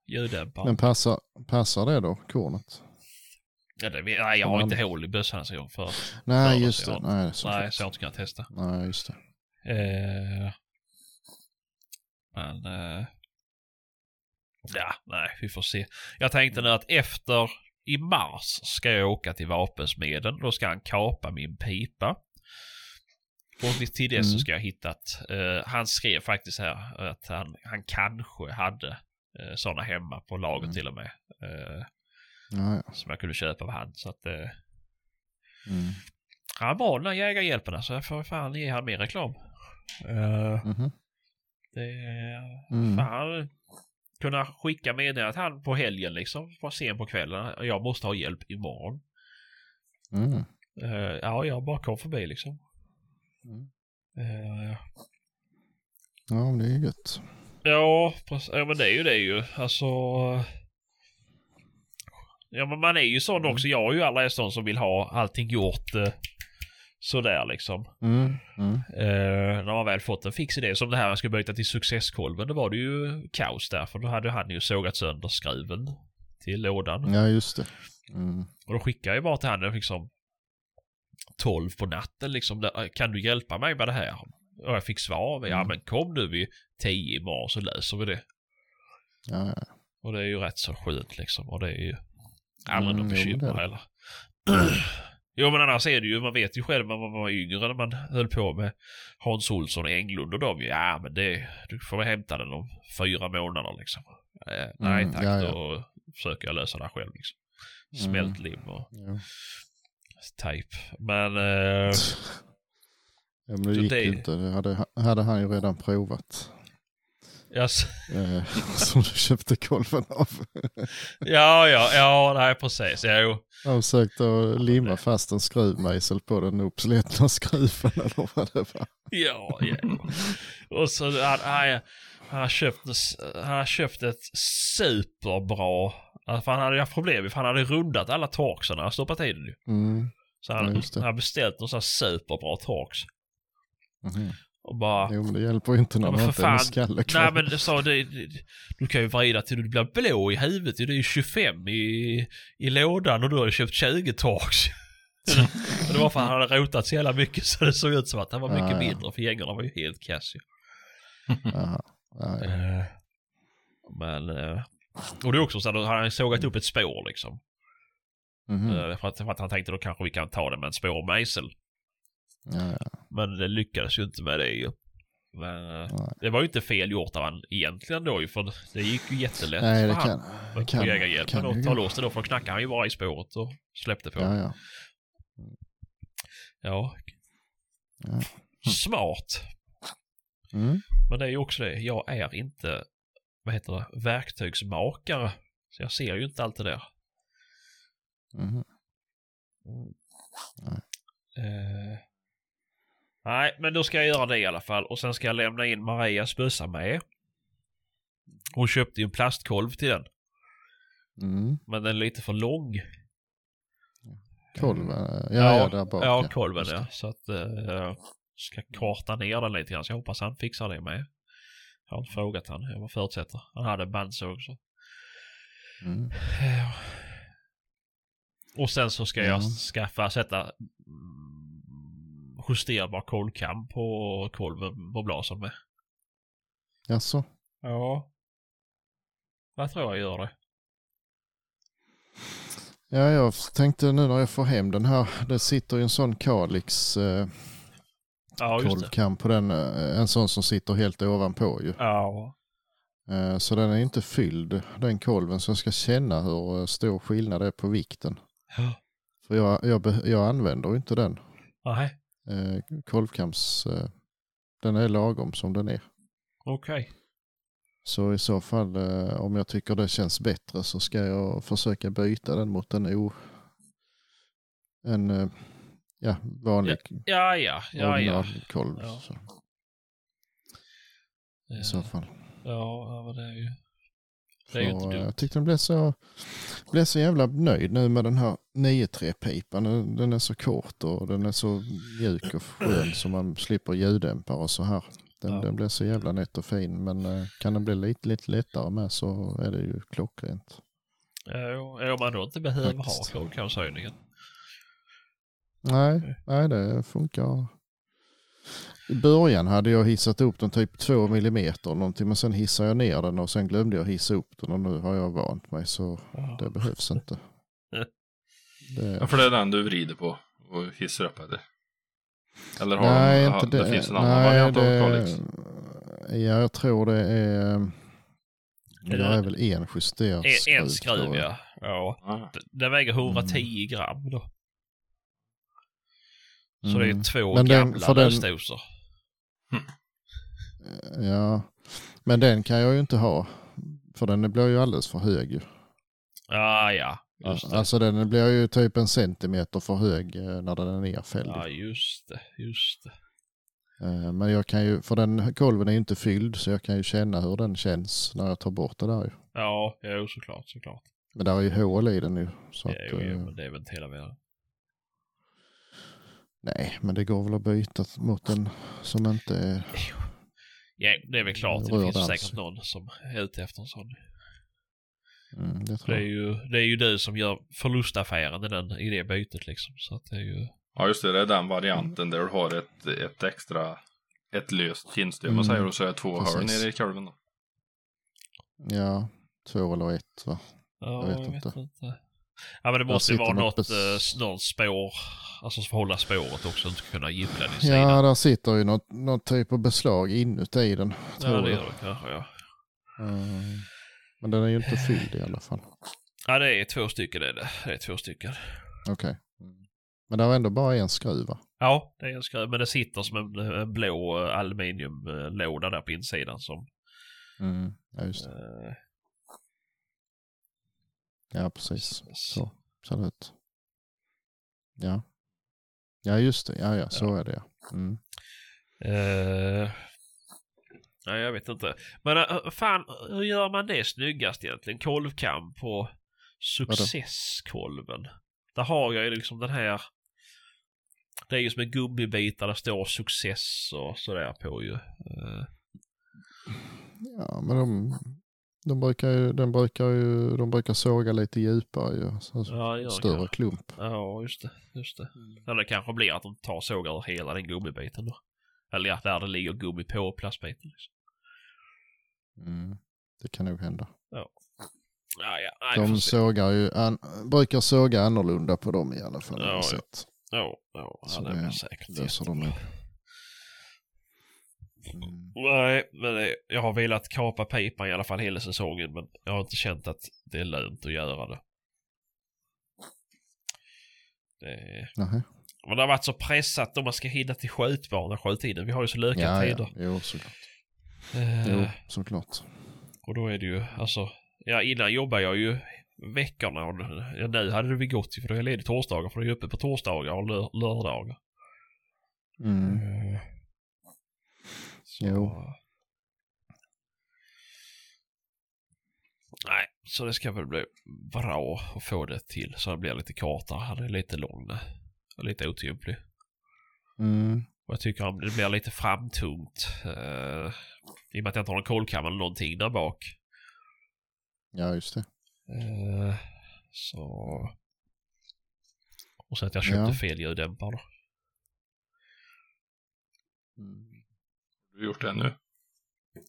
ljuddämparen. Men passar, passar det då, kornet? Ja, det, nej, jag har inte hål i bössan ens en gång för. Nej, Ja, just det. Nej, så Nej, så jag inte kunnat testa. Nej, just det. Eh, men... Eh, ja, nej, vi får se. Jag tänkte nu att efter i mars ska jag åka till vapensmeden. Då ska han kapa min pipa. Och till dess så Mm. ska jag hitta att, eh, han skrev faktiskt här att han, han kanske hade eh, sådana hemma på lager Mm. till och med. Eh, Ja, ja. som jag kunde köpa av han. Så att, eh, Mm. han är bra den här jägarhjälpen alltså. Jag får fan ge han mer reklam. Eh, Mhm. det är Mm. fan kunna skicka meddelandet han på helgen liksom, var sen på kvällen. Jag måste ha hjälp imorgon. Mm. Eh, ja, jag bara kom förbi liksom. Mm. Eh, Ja, men det är ju gött. ja, precis. ja, men det är ju det ju. Alltså. Ja men man är ju sån också. Jag är ju alla sån som vill ha allting gjort eh, sådär liksom. Mm, mm. Eh, när man väl fått en fix idé. Som det här jag ska byta till successkolven. Då var det ju kaos där. För då hade han ju sågat sönder skruven till lådan. Ja, just det. Mm. Och då skickade jag bara till honom liksom 12 på natten liksom. Kan du hjälpa mig med det här? Och jag fick svar. Ja Mm. men kom du vid 10 imorgon så löser vi det. Ja, ja. Och det är ju rätt så skönt liksom. Och det är ju aldrig Mm, något bekymmer heller. jo men annars är det ju, man vet ju själv när man var yngre när man höll på med Hans Olsson och Englund och dem. Ja men det, du får väl hämta den om fyra månader liksom. Eh, nej Mm, tack, ja, ja. då försöker jag lösa det själv liksom. Mm. Smält lim och Ja. type. Men eh, Ja, men det gick det- inte. Det hade, hade han ju redan provat. Jag, s- Eh, som du köpte kolven av. ja, ja, ja, nej precis. Jo. Han försökte att limma fast en skruvmejsel på den uppslitna skruven eller vad det var. Ja, ja. Och så han, han, han, har köpt, en s- han har köpt ett superbra, för han hade haft problem för han hade rundat alla torksarna och stoppat i den ju. Mm. Så han, Ja, han har beställt någon sån här superbra torks. Mhm. Och bara, Jo, men det hjälper ju inte när Ja, man inte är skalle kvar. nej men sa det, det, du kan ju vrida till du blir blå i huvudet. Det är ju 25 i, i lådan och du har ju köpt 20 torks. Det var för att han hade rotat så jävla mycket så det såg ut som att han var mycket Ja, ja. mindre för gängerna var ju helt kass ju. Jaha. Ja, ja. Eh, Men, eh, och det är också så att han sågat upp ett spår liksom. Mhm. Eh, För, att, för att han tänkte då kanske vi kan ta det med en spårmejsel. Ja, ja. Men det lyckades ju inte med det ju. Men, eh, Nej. det var ju inte fel gjort av han egentligen då ju för det gick ju jättelätt Nej, för det han. kan, Men kan, på jägarhjälpen kan och ta loss det då för då knackade han ju bara i spåret och släppte på. Ja, ja. Ja. Ja. Smart. Mm. Men det är ju också det, jag är inte, vad heter det, verktygsmakare. Så jag ser ju inte allt det där. Mhm. Eh, nej, men då ska jag göra det i alla fall. Och sen ska jag lämna in Marias bössa med. Hon köpte ju en plastkolv till den. Mm. Men den är lite för lång. Kolven, ja, ja, ja, där bak. Ja, kolven ja. Så att eh, jag ska korta ner den lite grann. Så jag hoppas han fixar det med. Jag har inte frågat han. Jag förutsätter. Han hade en bandsåg också. Mm. Och sen så ska Ja. jag skaffa, sätta justerbar kolvkam på kolven på blasen med. Jaså? Ja. Jag tror jag gör det. Ja, jag tänkte nu när jag får hem den här, det sitter ju en sån Kalix eh, Ja, kolvkam på den, eh, en sån som sitter helt ovanpå ju. Ja. Eh, så den är inte fylld, den kolven, så jag ska känna hur eh, stor skillnad det är på vikten. Ja. För jag, jag, jag använder ju inte den. Nej, Eh, kolvkams, eh, den är lagom som den är. okej. Så i så fall, eh, om jag tycker det känns bättre så ska jag försöka byta den mot en o... En, eh, ja, vanlig Ja, ja, ja, ja. originalkolv. Ja. Så, Eh, I så fall. Ja, det är ju... Det är ju inte eh, dumt. jag tyckte den blev så, blev så jävla nöjd nu med den här 9-3-pipan. Den, är så kort och den är så mjuk och skön så man slipper ljuddämpare och så här. Den, Ja. den blir så jävla nätt och fin men eh, kan den bli lite, lite lättare med så är det ju klockrent. Ja, om man då inte behöver Faktiskt. ha kolvkamshöjningen. Nej, nej det funkar. I början hade jag hissat upp den typ 2 millimeter eller någonting men sen hissade jag ner den och sen glömde jag hissa upp den och nu har jag vant mig så Ja. det behövs inte. Det, Ja, för det är den du vrider på och hissar upp eller? Eller har nej, de, inte ha, det. det finns en annan nej, variant det, av Kalix? Ja, jag tror det är... Är Det är väl en justerad En, en skruv, ja. ja. D- Den väger 110 Mm. gram då. Så det är Mm. två Men gamla den- lösdosor. Ja, men den kan jag ju inte ha. För den blir ju alldeles för hög ju. Ja, ja. Just det. Alltså den blir ju typ en centimeter för hög eh, när den är nerfälld. Ja, just det. Just det. Eh, Men jag kan ju, för den kolven är ju inte fylld så jag kan ju känna hur den känns när jag tar bort det där ju. Ja, jo, såklart, såklart. Men där är ju hål i den nu. Så Ja, att, jo, jo, eh, men det är väl inte hela världen. Nej, men det går väl att byta mot en som inte är... Ja, det är väl klart. Det finns säkert någon som är ute efter en sån. Mm, det Det är jag. ju, det är ju du som gör förlustaffären i, den, i det bytet liksom. Så att det är ju... Ja just det, det är den varianten där du har ett, ett extra, ett löst kindstöd Mm. man säger och så är det två Precis. nere i kolven då. Ja, två eller ett va? Ja, Jag vet inte. Ja men det måste ju vara något, något eh, bes- s- någon spår, alltså att hålla spåret också, inte kunna gippla den i sidan. Ja, där sitter ju något, något typ av beslag inuti den. ja Tror det jag. gör det kanske ja. Mm. Men den är ju inte fylld i alla fall. Ja det är två stycken det är det. Det är två stycken. Okej. Men det är ändå bara en skruv va? Ja, det är en skruv, men det sitter som en, en blå eh, aluminiumlåda där på insidan som... Mm. Ja, just det. Ja, precis. Så ser det ut. Ja. Ja, just det. Ja, ja, så är det ja. Mm. Eh, nej, jag vet inte. Men uh, fan, hur gör man det snyggast egentligen? Kolvkam på successkolven. Där har jag ju liksom den här... Det är ju som en gummibit där det står success och sådär på ju. Eh, Ja, men de, de brukar ju, den brukar ju, de brukar såga lite djupare ju. Så, ja, större kanske. klump. Ja, just det. Just det. Eller det kanske blir att de tar och sågar hela den gummibiten då. Eller ja, där det ligger gummi på plastbiten. Liksom. Mm. Det kan nog hända. Ja, ja. Får De sågar ju, an, brukar såga annorlunda på dem i alla fall. Ja, ja. Ja, ja. Så ja det är säkert löser de jättebra. Mm. Nej, men det, jag har velat kapa pipan i alla fall hela säsongen men jag har inte känt att det är lönt att göra det. det Nähä. men det har varit så pressat om man ska hinna till skjutbana skjuttiden. Vi har ju så lökade Ja, tider. ja. Jo, såklart. Eh, Jo, såklart. Och då är det ju, alltså, ja innan jobbade jag ju veckorna och ja, nu hade det gått ju för då är jag ledig torsdagar för då är jag uppe på torsdagar och lör, lördagar. Mm. Eh, så... Jo. Nej, så det ska väl bli bra att få det till så det blir lite kortare. Han är lite lång. Och lite otymplig. Mm. Och jag tycker om det blir lite framtungt. Uh, I och med att jag inte har någon kolkam eller någonting där bak. Ja, just det. Eh, så... Och så att jag köpte Ja. fel ljuddämpare då. Du gjort det nu?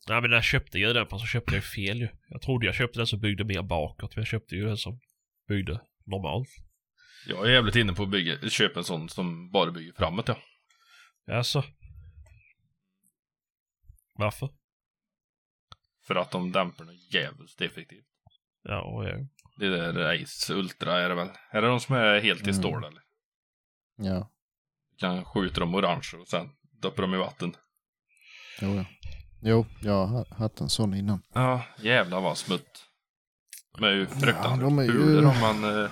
Nej men när jag köpte ljuddämparen så köpte jag fel ju. Jag trodde jag köpte den som byggde mer bakåt men jag köpte ju den som byggde normalt. Jag är jävligt inne på att bygga, köpa en sån som bara bygger framåt ja. Alltså. Varför? För att de dämparna är jävligt effektivt. Ja, ja. Det där Ace Ultra är det väl? Är det de som är helt i Mm. stål eller? Ja, Kan skjuta dem orange och sen doppar dem i vatten. Jo, ja. Jo, jag har haft en sån innan. Ja, jävlar vad smutt. De är ju fruktansvärt de är ju- om man... eh,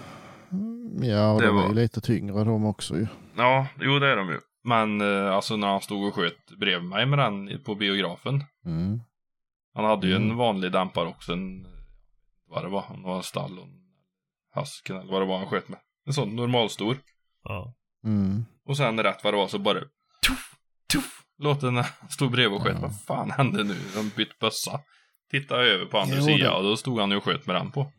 Mm, Ja, och Det de är var- ju lite tyngre de också ju. Ja, jo det är de ju. Men eh, alltså när han stod och sköt bredvid mig med den på biografen. Mm. Han hade ju en Mm. vanlig dämpare också. En, vad det var, det var en stall och en hasken eller vad det var han sköt med. En sån normalstor. ja. Mm. Och sen rätt vad det var så bara tuff, tuff, låt den stå bredvid och sköt. Ja. Vad fan hände nu? De bytt bössa. Tittade jag över på andra Jo, sidan det- och då stod han ju och sköt med den på.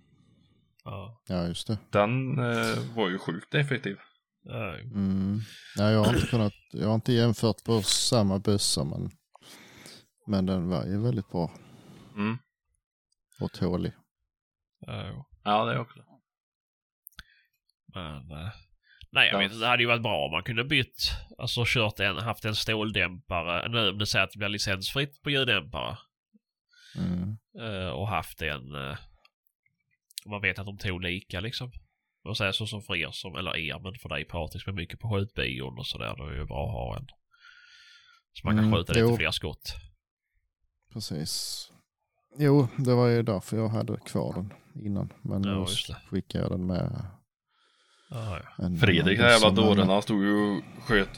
Ja. Ja, just det. Den eh, var ju sjukt effektiv. ja. Mm. Ja, jag har inte kunnat, jag har inte jämfört på samma bössa men, men den var ju väldigt bra Mm. och tålig. ja. Ja, det är också. Men... nej, jag Ja. vet inte. Det hade ju varit bra om man kunde bytt. Alltså kört en, haft en ståldämpare. Nu om det säger att det blir licensfritt på ljuddämpare. Mm. eh, och haft en... eh, man vet att de tog lika liksom. Och säga så som för er som, eller er, men för dig Patrik som är mycket på skjutbion och sådär. Då är det ju bra att ha en. Så man kan Mm, skjuta lite jo. fler skott. Precis. Jo, det var ju därför jag hade kvar den innan. Men Ja, nu skickade jag den med. En Fredrik, den jävla men- dåren, han stod ju och sköt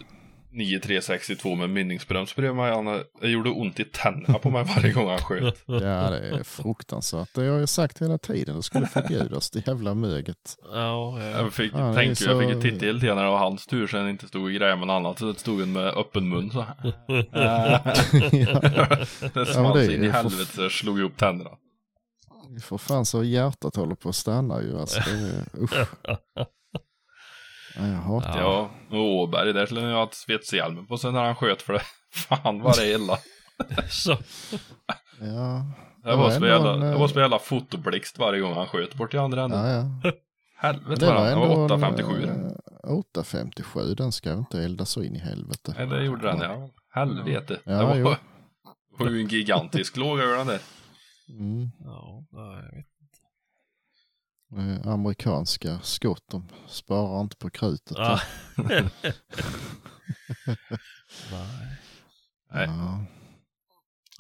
9362 med mynningsbroms bredvid mig. Han, gjorde ont i tänderna på mig varje gång han sköt. Ja, det är fruktansvärt. Det har jag ju sagt hela tiden. Det skulle förbjudas, det jävla möget. Ja, ja. Jag fick, Ja, tänka, så- jag fick ju titta hela tiden när det var hans tur sen inte stod grejade med något annat. Så stod han med öppen mun så. ja, det small så in i helvete så jag slog ihop tänderna. för fan så hjärtat håller på att stanna ju. Alltså, det är, usch. Ja, jag hatar det. Ja, och Åberg där skulle han ju ha svetshjälmen på sig när han sköt för det. Fan vad det är illa. Så. Ja, Det var ändå jävla, det var en jävla fotoblixt varje gång han sköt bort i andra änden. ja, ja. Helvete Det vad var den, det var en, 857 den. eh, 857, den ska ju inte eldas så in i helvete. Nej, det gjorde den ja. Helvete. Ja, det var, ju en gigantisk låg över den där. Mm. Ja, jag vet. Eh, Amerikanska skott, de sparar inte på krutet. Ah. nej. Nej. Ja.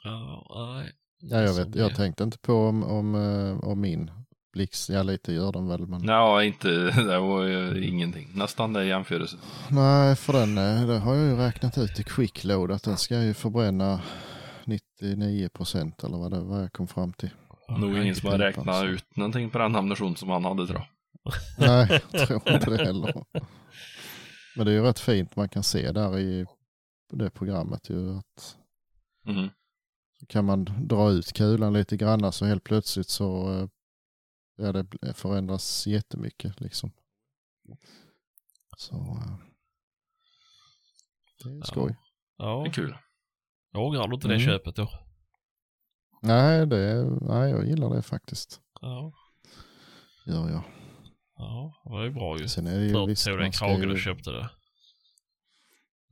Ja, nej. Ja, jag, vet, jag tänkte inte på om, om, eh, om min blixt, ja lite gör den väl men Ja, inte, det var ju ingenting. Nästan det i jämförelse. nej för den, eh, det har jag ju räknat ut i quick load att den ska ju förbränna 99 procent eller vad det var jag kom fram till. Nog ingen som har räknat så. ut någonting på den ammunition som han hade tror jag. Nej, jag tror inte det heller. Men det är ju rätt fint man kan se där i det programmet ju att så kan man dra ut kulan lite grann så helt plötsligt så eh, ja, det förändras jättemycket liksom. Så eh, det är Ja. skoj. Ja, Det är kul. ångrar du inte det Mm. köpet då? Nej, det, nej, jag gillar det faktiskt. Ja, Gör jag. ja det var ju bra ju. Sen är det ju Förut visst, tog den kragen och köpte det.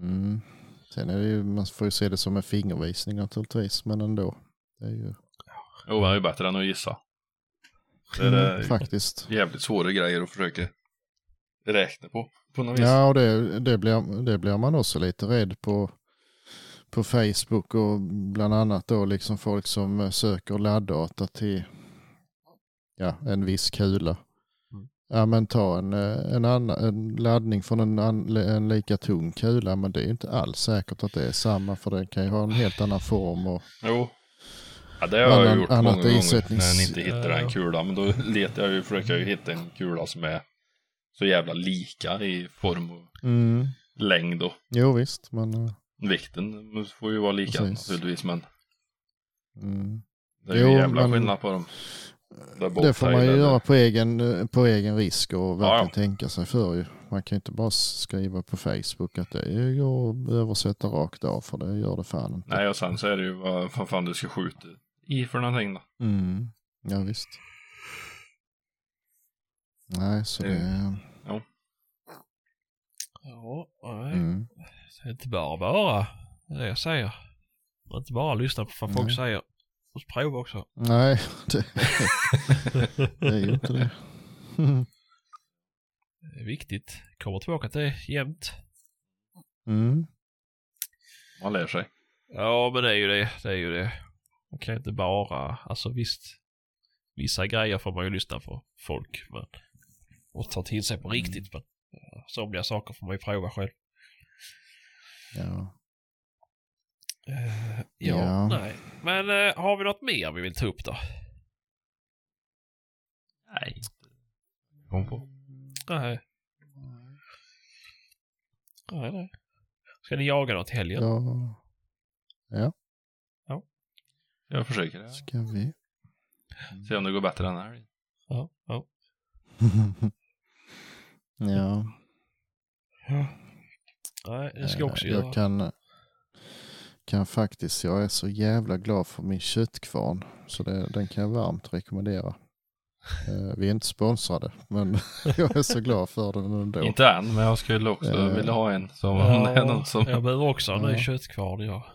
mm, Sen är det ju, man får ju se det som en fingervisning naturligtvis, men ändå. Det är ju Jo, det är ju bättre än att gissa. Det är det mm, faktiskt. jävligt svåra grejer att försöka räkna på. På något vis. Ja, och det, det, blir, det blir man också lite rädd på på Facebook och bland annat då liksom folk som eh, söker ladddata till ja, en viss kula. Mm. Ja men ta en, eh, en, annan, en laddning från en, an, en lika tung kula men det är ju inte alls säkert att det är samma för den kan ju ha en helt annan form och Jo. Ja, det har jag Annan- gjort annat många gånger isättnings- när jag inte hittar en kula. Men då letar jag ju, försöker jag ju hitta en kula som är så jävla lika i form och mm. längd och Jo visst men eh, vikten får ju vara lika Precis. naturligtvis. Men mm. det är ju Jo, jävla men- skillnad på dem. Det får man ju Tail göra eller- på egen, på egen risk och verkligen Ja, tänka sig för ju. Man kan ju inte bara skriva på Facebook att det går att översätta rakt av för det gör det fan inte. Nej och sen så är det ju vad fan du ska skjuta i för någonting då. Mm. Ja visst. Nej så Det- det... Ja, nej. Mm. Det är inte bara bara. Det jag säger. Man inte bara lyssna på vad folk Nej. säger. Och prova också. Nej, det, det är ju inte det. Det är viktigt. Kommer tillbaka till det jämt. Mm. Man lär sig. Ja, men det är ju det. Det är ju det. Man kan inte bara, alltså visst. Vissa grejer får man ju lyssna på folk. Men, och ta till sig på riktigt. Men somliga saker får man ju prova själv. Ja. Eh, ja, Ja. nej. Men eh, har vi något mer vi vill ta upp då? Nej. Kom på. Nej. Nej, nej. Ska ni jaga något i helgen? ja, Jag försöker det. ska vi? Se om det går bättre den här. Ja. ja. ja. Nej, det ska jag också Eh, göra. Jag kan, kan faktiskt, jag är så jävla glad för min köttkvarn. Så det, den kan jag varmt rekommendera. Eh, vi är inte sponsrade, men jag är så glad för den ändå. Inte än, men jag skulle också Eh. vilja ha en. Så det är någon som... Jag behöver också en ny Ja. köttkvarn, ja.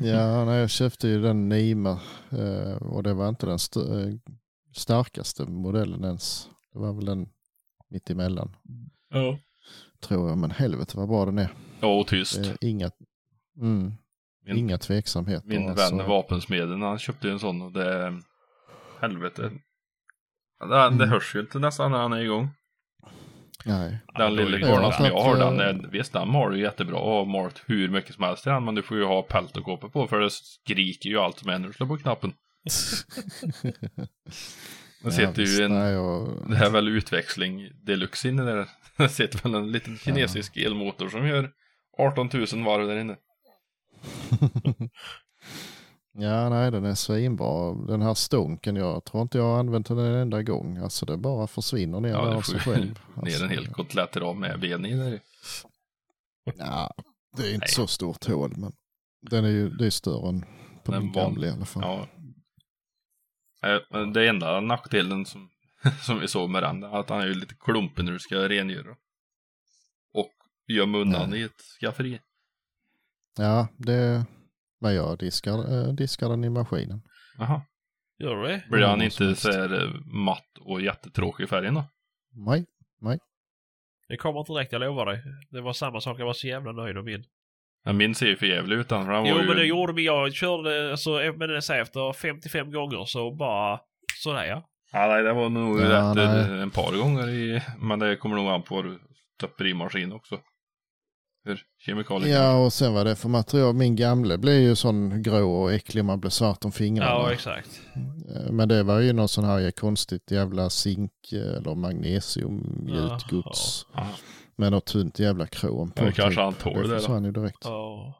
Ja, nej, jag köpte ju den Nima eh, och det var inte den st- eh, starkaste modellen ens. Det var väl den mitt emellan, Ja. Tror jag. Men helvete vad bra den är. Ja, och tyst. Det är inga, mm, Min, inga tveksamheter. min alltså. vän vapensmeden, han köpte ju en sån och det... Helvete. Ja, Det, det Mm. hörs ju inte nästan när han är igång. Nej. Den är lilla klart som jag har, den är, visst den har du jättebra och har malt hur mycket som helst i den, men du får ju ha pält och kåpor på för det skriker ju allt som är när du slår på knappen. Det sitter ju en, och, det här är väl utväxling deluxe inne där. Det sitter väl en liten kinesisk elmotor som gör 18 000 varv där inne. Ja, nej, den är svinbra. Den här stånken, jag tror inte jag har använt den en enda gång. Alltså det bara försvinner ner Ja, av sig själv. ner Alltså, en hel kotlett av med ben i där. Ja, det är inte Nej. så stort hål, men den är ju det är större än på Den min gamla i alla fall. Ja. Eh, Det enda nackdelen som, som vi såg med den, är att han är ju lite klumpig när du ska rengöra. Och gömma undan Nej. i ett skafferi. Ja, det... Men jag diskar, äh, diskar den i maskinen. Jaha. Gör du det? Blir Ja, han inte så här eh, matt och jättetråkig i färgen då? Nej, Det kommer inte direkt, jag lovar dig. Det var samma sak, jag var så jävla nöjd med min. Men min ser ju för jävlig ut den, för Jo var ju... men det gjorde vi, jag körde alltså, men det säger efter 55 gånger så bara sådär ja. Ja, nej, det var nog Ja, rätt eh, nej. en par gånger i... Men det kommer nog an på vad du stoppar i maskin också. Hur kemikalier ja och sen vad det för material. Min gamle blev ju sån grå och äcklig, man blev svart om fingrarna. Ja exakt. Eh, Men det var ju någon sån här konstigt jävla zink eller magnesium Jaha. gjutgods. Ja. Med något tunt jävla krom på. Ja, kanske han typ. tål det Det försvann ju direkt. Ja.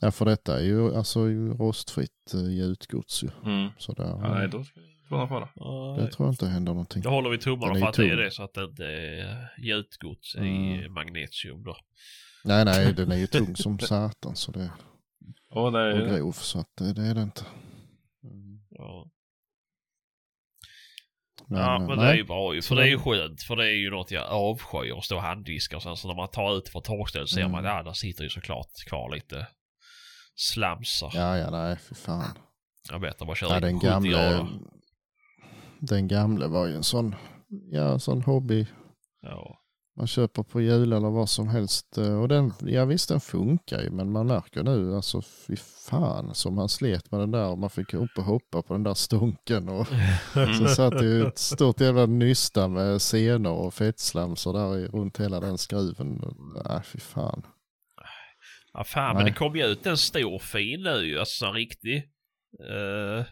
Ja för detta är ju alltså ju rostfritt uh, gjutgods ju. Mm. Så där, Ja, nej, då ska det vara någon fara. Ja, det tror jag inte händer någonting. Då håller vi tummarna för att det är det så att det inte är gjutgods i Mm. magnesium då. Nej nej den är ju tung som satan så det Och det är är grov så att det, det är det inte. Ja. Men, ja, men nej. det är ju bra ju. För Så det är ju skönt. För det är ju något jag avskyr att stå och handdiska och sen så när man tar ut från torkstället ser man Mm. att ja, där sitter ju såklart kvar lite slamsar. Ja ja nej för fan. Jag vet att man kör Ja, den 70 gamle, den gamle var ju en sån, ja sån hobby. Ja. Man köper på jul eller vad som helst. eh, Och den, ja visst den funkar ju men man märker nu alltså fy fan som han slet med den där och man fick upp och hoppa på den där stånken och så satt det ju ett stort jävla nysta med senor och fettslamsor där i, runt hela den skruven. Nej fy fan. Ja fan, Nej. men det kom ju ut en stor fin nu ju. Alltså en riktig. Uh,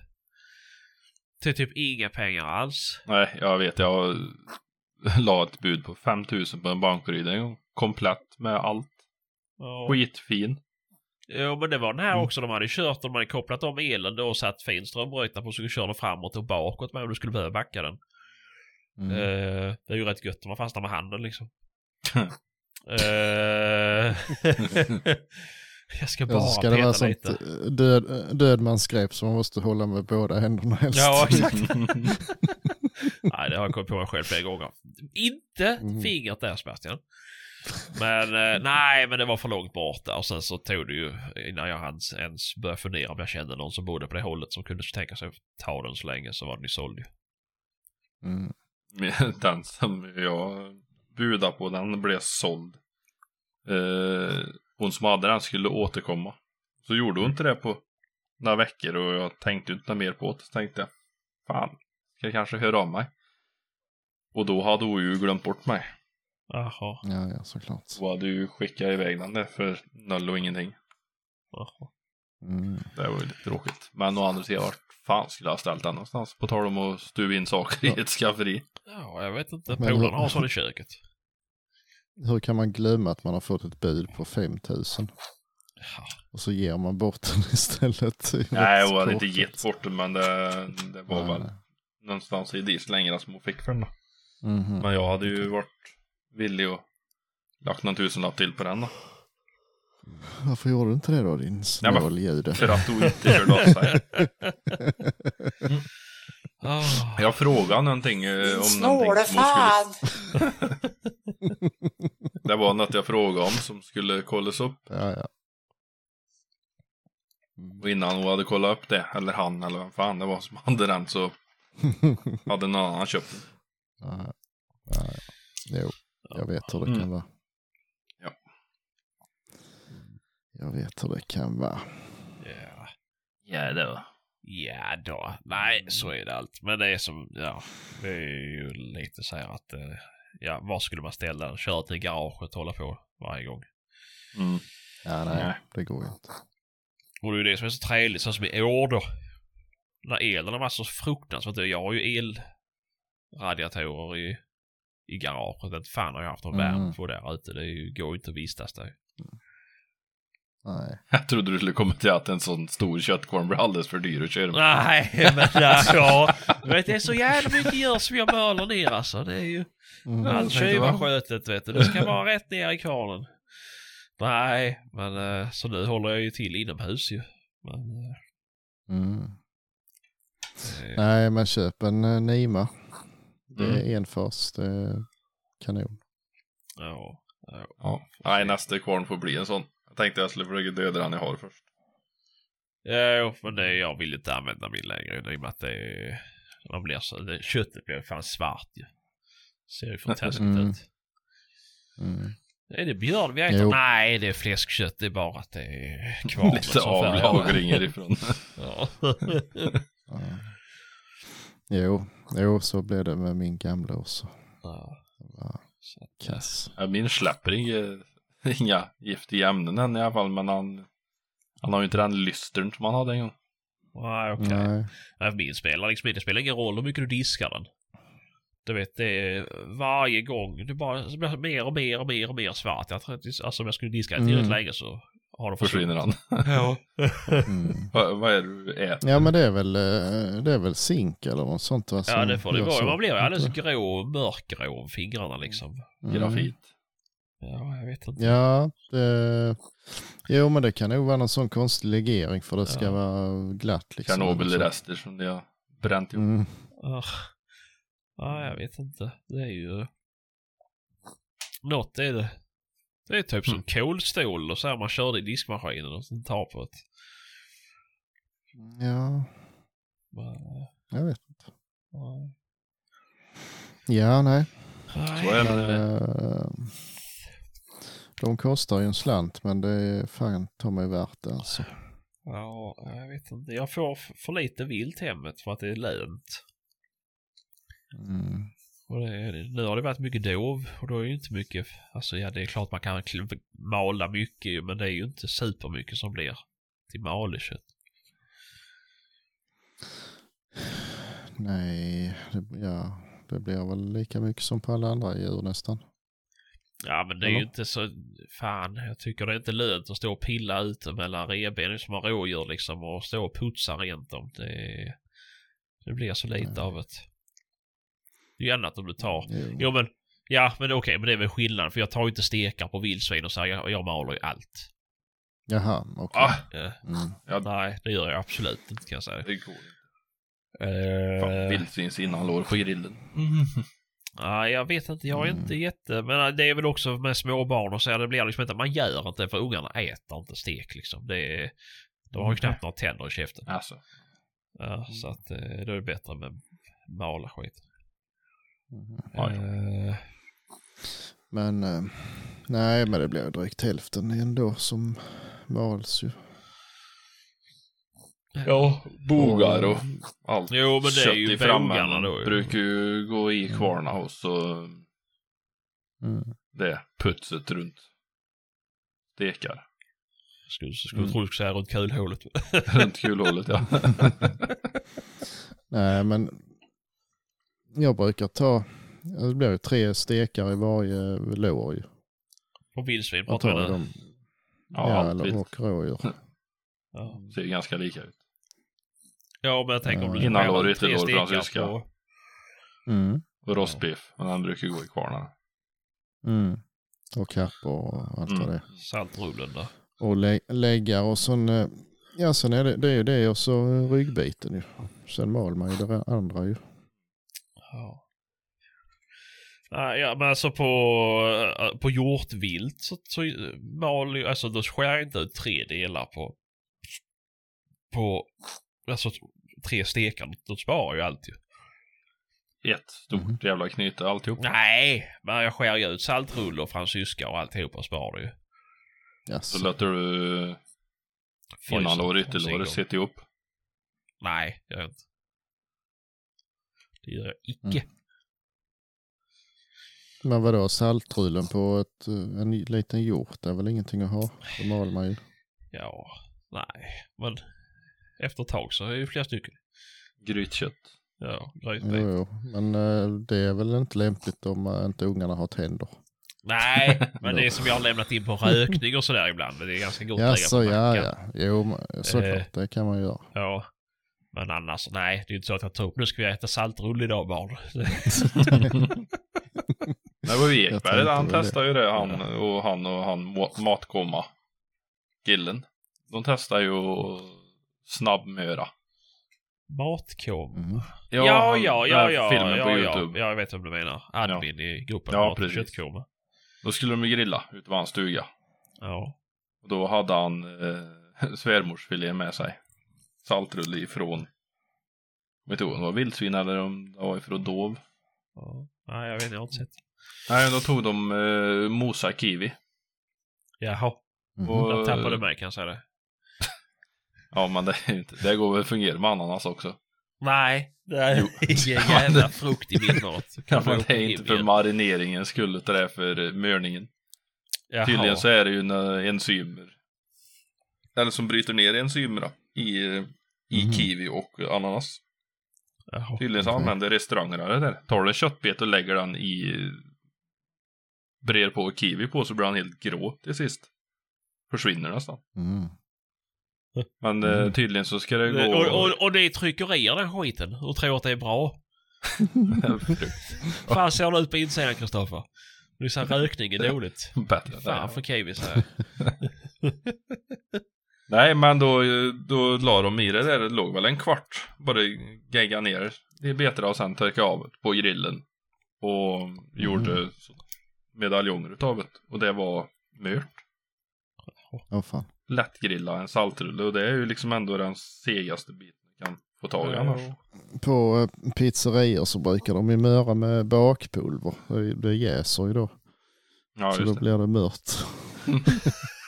till typ inga pengar alls. Nej, jag vet. Jag la ett bud på 5000 på en gång. Komplett med allt. Ja. Skitfin. Jo men det var den här Mm. också. De hade kört, de hade kopplat om elen då och satt fin strömbrytare på så köra den framåt och bakåt med om du skulle behöva backa den. Mm. Eh, det är ju rätt gött om man fastnar med handen liksom. Eh, jag ska bara Ja, så ska det vara peta sånt lite. eh, död, dödmansgrepp som man måste hålla med båda händerna helst. Ja, exakt. Nej, det har jag kommit på mig själv flera gånger. Inte Mm. fingret där Sebastian. Men eh, nej, men det var för långt bort där. Och sen så tog det ju innan jag hans ens började fundera om jag kände någon som bodde på det hållet som kunde tänka sig att ta den så länge så var den ju såld ju. Mm. den som jag budade på, den blev såld. Eh, hon som hade den skulle återkomma. Så gjorde hon inte det på några veckor och jag tänkte inte mer på det. Så tänkte jag, fan, ska jag kanske höra av mig? Och då hade hon ju glömt bort mig. Jaha. Ja, ja, såklart. Så hade ju skickat iväg den där för noll och ingenting. jaha. Mm. Det var ju lite tråkigt. Men å andra sidan, vart fan skulle jag ha ställt den någonstans? På tal om att stuva in saker i ett skafferi. Ja, jag vet inte. Polarna har sån i köket. Hur kan man glömma att man har fått ett bud på 5000 Ja. och så ger man bort den istället? Nej, hon hade inte gett bort den, men det, det var Nej, väl nej. Någonstans i dislängderna som hon fick för den. då. Mhm. Men jag hade ju varit villig och lagt någon tusenlapp till på den då. Varför gjorde du inte det då din snåljude? För att hon inte körde av sig. Jag frågade någonting eh, om Snåle någonting som fan! skulle... Det var något jag frågade om som skulle kollas upp. Ja, ja. Mm. Och innan hon hade kollat upp det, eller han eller vem fan det var som hade den så hade någon annan köpt den. ja, ja. Jo, jag vet hur det Mm. kan vara. Ja. Jag vet hur det kan vara. Ja. Ja då. Ja då. Nej, så är det allt. Men det är som, ja, det är ju lite så här att eh, ja, var skulle man ställa den? Köra till garaget och hålla på varje gång. Mm. Ja, nej, Nej. det går ju inte. Och det är ju det som är så trevligt, så som i år då. När elen var så fruktansvärt dyr. Jag har ju elradiatorer i, i garaget. Inte fan har jag haft någon Mm. värme på där ute. Det är ju, går ju inte att vistas där. Nej. Jag trodde du skulle komma till att en sån stor köttkorn blir alldeles för dyr att köra med. Nej, men ja, ja. Du vet, det är så jävla mycket djur som jag möler ner alltså. Det är ju Mm. Allt tjuvarskötet vet du. Det ska vara rätt ner i kvarnen. Nej, men eh, så nu håller jag ju till inomhus ju. Men, eh, Mm. Eh, Nej, men köp en uh, Nima. Det är Mm. enfas, det är kanon. ja, ja. Ja. Nej, nästa kvarn får bli en sån. Jag tänkte jag skulle försöka döda den jag har först. Ja, jo, men det, jag vill inte använda min längre i och med att det är, man blir så, det, köttet blir fan svart ju. Ser ju fantastiskt Mm. ut. Mm. Är det björn vi äter? Jo. Nej, det är fläskkött. Det är bara att det är kvar. Lite avlagringar ifrån. Ja. Ja. Jo, jo, så blev det med min gamla också. ja. Kass. Ja, min släpper inga, inga giftiga ämnen än i alla fall, men han, han har ju inte den lystern som han hade en gång. Nej, okej. Nej, Min spelar liksom det spelar ingen roll hur mycket du diskar den. Du vet, det är varje gång. Det bara det blir mer och mer och mer och mer svart. Jag tror att alltså om jag skulle diska den tillräckligt Mm. länge så har Försvinner han. Ja. Mm. vad, vad är det du äter? Ja, men det är väl, eh, det är väl zink eller något sånt va? Ja, det får det vara. Man blir alldeles grå, mörkgrå fingrarna liksom. Mm. Grafit. Ja, jag vet inte. Ja, det, jo men det kan nog vara någon sån konstig legering för det ska Ja. vara glatt. Liksom, Tjernobylrester som de har bränt ihop. Mm. Ah. Ja, jag vet inte. Det är ju... Något är det. Det är typ som kolstål och så här man körde i diskmaskinen och sen tar på ett... Ja, Men, jag vet inte. nej. Ja, nej. Nej. Så är det. eh, de kostar ju en slant men det är fan ta mig värt det alltså. Ja, jag vet inte. Jag får för lite vilt hemmet för att det är lönt. Mm. Och det, nu har det varit mycket dov och då är ju inte mycket, alltså ja det är klart man kan mala mycket ju, men det är ju inte supermycket som blir till malekött. Nej, det, ja, det blir väl lika mycket som på alla andra djur nästan. Ja men det är ju Eller? inte så, fan jag tycker det är inte lönt att stå och pilla ute mellan revbenen som har rådjur liksom och stå och putsa rent dem. Det, det blir så lite Nej. av det. Det är ju annat om du tar Jo. Jo men, ja men okej, men det är väl skillnad för jag tar ju inte stekar på vildsvin och så här, jag, jag maler ju allt. Jaha, okej. Ah, Eh, Mm. ja, Nej, det gör jag absolut inte kan jag säga. det går inte. Uh, Fan, Vildsvins innanlår på grillen. nej, jag vet inte, jag är Mm. inte jätte... Men det är väl också med små barn och så det blir liksom inte, man gör inte för ungarna äter inte stek liksom. Det är, de har ju knappt några tänder i käften. Alltså. Ja, så att eh, då är det bättre med mala skit. Mhm. Eh, Men eh, nej, men det blir ju drygt hälften ändå som mals ju. Ja, bogar och allt. Jo, men det är Kött ju i bågarna frammen då ju. brukar ju gå i kvarna och så Mm. det putset runt stekar. Skulle, skulle Mm. tro du skulle säga runt kulhålet. runt kulhålet ja. Nej, men jag brukar ta, det blir ju tre stekar i varje lår ju. På vildsvin pratar vi nu. dem. Ja, Ja, eller och rådjur. Ja. Ser ju ganska lika ut. ja, men jag tänker om du ut tre ytterlår, stekar fransyska. på- Mm. Och rostbiff, men den brukar ju gå i kvarnarna. Mm. Och kappor och allt vad Mm. det är. Saltrullen där. Och lä läggar och sen, eh, ja sen är det, det är ju det och så ryggbiten ju. Sen mal man ju det andra ju. Ja. Ja, men alltså på, äh, på hjortvilt så, så mal ju, alltså då skär jag inte ut tre delar på, på, alltså tre stekar. Då sparar ju allt ju. Ett stort Mhm. jävla knyte alltihop. Nej, men jag skär ju ut saltrulle och fransyska och alltihopa och sparar det ju. Så Jaså. låter du Fryser innanlår och gång. sitta ihop. Nej, jag inte. Det gör jag icke. Men vadå, saltrullen på ett, eh, en liten hjort det är väl ingenting att ha? Det mal man ju. Ja, nej, men efter ett tag så är det ju flera stycken. Grytkött. Ja, gryt. Jo, jo. Men eh, det är väl inte lämpligt om eh, inte ungarna har tänder. Nej, men det är som jag har lämnat in på rökning och sådär ibland. Men det är ganska gott att Ja, lägga på ja, mackan. ja. Jo, såklart. Det kan man göra. Ja. Men annars, nej, det är inte så att jag upp, nu ska vi äta saltrulle idag barn. Det var ju Ekberg, han testade ju det, han och han och han ma- matkomma killen. De testar ju snabbmöra. Matkom. Mm. Ja, ja, han- ja, ja, ja, Filmen ja, på ja, YouTube. ja, jag vet vad du menar. Admin i gruppen Ja, Mat och precis. köttkorv. Då skulle de ju grilla ute på hans stuga. Ja. Och då hade han eh, svärmorsfilé med sig. Saltrulle ifrån, vet du om det var vildsvin eller om det var ifrån dov. ja. Nej, jag vet inte, jag har inte sett. Nej, då tog de eh, mosa kiwi. Jaha, Mhm. Och- tappade du mig kan jag säga det. Ja, men det, är inte, det går väl fungera med ananas också. Nej, det är ingen jävla frukt i min mat. Ja, Kan man det är inte för marineringen skull, utan det är för eh, mörningen. Jaha. Tydligen så är det ju några enzymer. Eller som bryter ner enzymer då, i, i Mhm. kiwi och ananas. Jaha. Tydligen så använder restaurangerna det där. Tar du en köttbit och lägger den i brer på kiwi på så blir den helt grå till sist. Försvinner nästan. Mm. Men eh, Mm. tydligen så ska det gå... Och, och, och det är tryckerier den skiten och tror att det är bra. Fan ser det ut på insidan Kristoffer? Du sa rökning är dåligt. Bättre Fan för kiwi så här. Nej, men då, då la de i det där. Det låg väl en kvart. Bara gegga ner i betorna och sen torka av det på grillen. Och gjorde så- medaljonger utav det. Och det var mört. Åh fan. Lättgrilla en saltrulle och det är ju liksom ändå den segaste biten du kan få tag i annars. På eh, pizzerior så brukar de ju möra med bakpulver. Det- Det jäser ju då. Ja, så då det. blir det mört.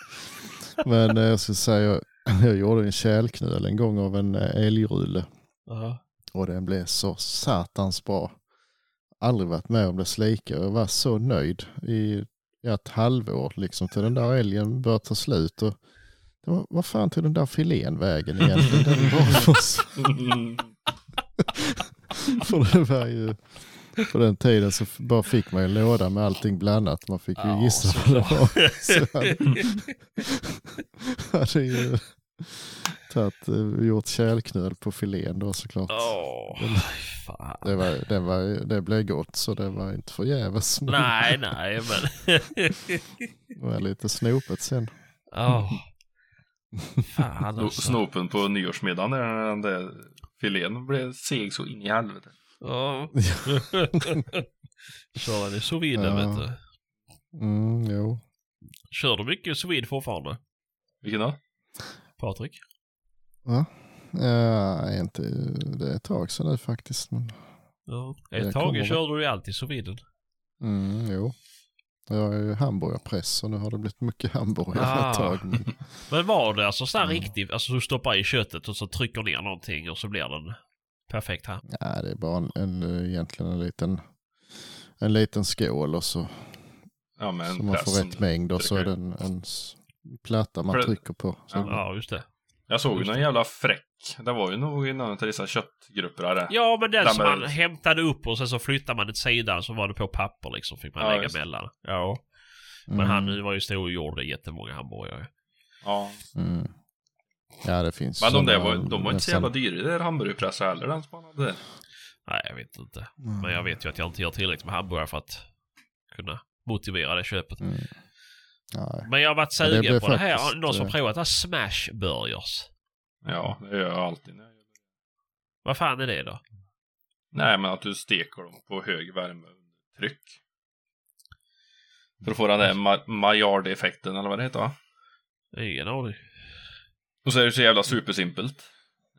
Men eh, jag ska säga, jag gjorde en kärlknöl en gång av en eh, älgrulle. Ja. Och den blev så satans bra. Aldrig varit med om dess like. Jag var så nöjd i ett halvår liksom till den där älgen började ta slut. Och det var, vad fan tog den där filén vägen egentligen? Den bara försvann. För det var ju, på den tiden så bara fick man en låda med allting blandat. Man fick ju Ja, gissa vad det var. Så han hade ju tagit, eh, gjort kärlknöl på filén då såklart. Åh, fan. Det, var, det, var, det blev gott så det var inte förgäves. Nej, nej, men... Det var lite snopet sen. Åh. Fan alltså. Snopen på nyårsmiddagen när den där filén blev seg så in i helvete. Ja. Kör den i sous vide, Ja. vet du. Mm, jo. Kör du mycket sous vide fortfarande, Vilken då? Patrik? Va? Ja, inte, det är ett tag sedan nu faktiskt. Men, Ja. Ett tag körde du ju alltid sous viden. mm, jo. Jag är ju hamburgarpress och nu har det blivit mycket hamburgare Ah. ett tag. Men, Men var det alltså sån här Mm. riktigt, alltså du stoppar i köttet och så trycker ner någonting och så blir den perfekt här? ja, det är bara en, en, egentligen en liten, en liten skål och så, Ja, men så man får rätt mängd och så är det en, en platta man För- trycker på. Så, Ja. Just det. Jag såg ju någon jävla fräck. Det var ju nog i någon av dessa köttgrupper där. Ja, men den som man hämtade upp och sen så flyttade man till sidan så var det på papper liksom. Fick man Ja, lägga just det. mellan. Ja. Men Mm, han nu var ju stor och gjorde jättemånga hamburgare. Ja. Mm. Ja, det finns Men de där var, de var inte så jävla dyra i det där hamburgerpressar heller, den som han hade. Nej, jag vet inte. Mm. Men jag vet ju att jag inte gör tillräckligt med hamburgare för att kunna motivera det köpet. Mm. Men jag har varit Ja, det sugen blev på det här. faktiskt, Någon som eh, provat det här smash burgers. Ja, det gör jag alltid. när jag gör det. Vad fan är det då? Nej, men att du steker dem på hög värme under tryck. För att få den där ma- Maillard-effekten eller vad det heter va? Ingen aning. Och så är det så jävla supersimpelt.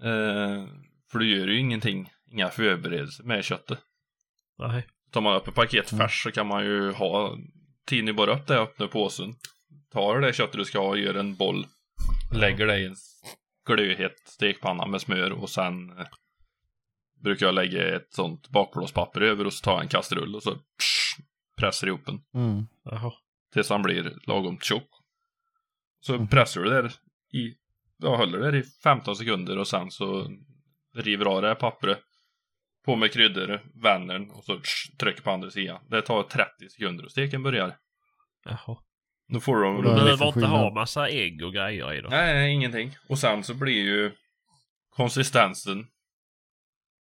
Eh, för du gör ju ingenting, inga förberedelser med köttet. Nej. Tar man upp ett paket Mm. färs så kan man ju ha, tinner bara upp det, öppnar påsen. Tar det köttet du ska ha, gör en boll. Lägger det i en glödhet stekpanna med smör och sen eh, brukar jag lägga ett sånt bakplåtspapper över och så tar jag en kastrull och så psh, pressar ihop den. Mm. Jaha. Tills han blir lagom tjock. Så Mhm. pressar du där i, ja håller där i 15 sekunder och sen så river av det här pappret. På med kryddor, vänder den och så trycker på andra sidan. Det tar 30 sekunder och steken börjar. Jaha. Då får de... Och Du det behöver inte ha massa ägg och grejer i då. Nej, nej, ingenting. Och sen så blir ju konsistensen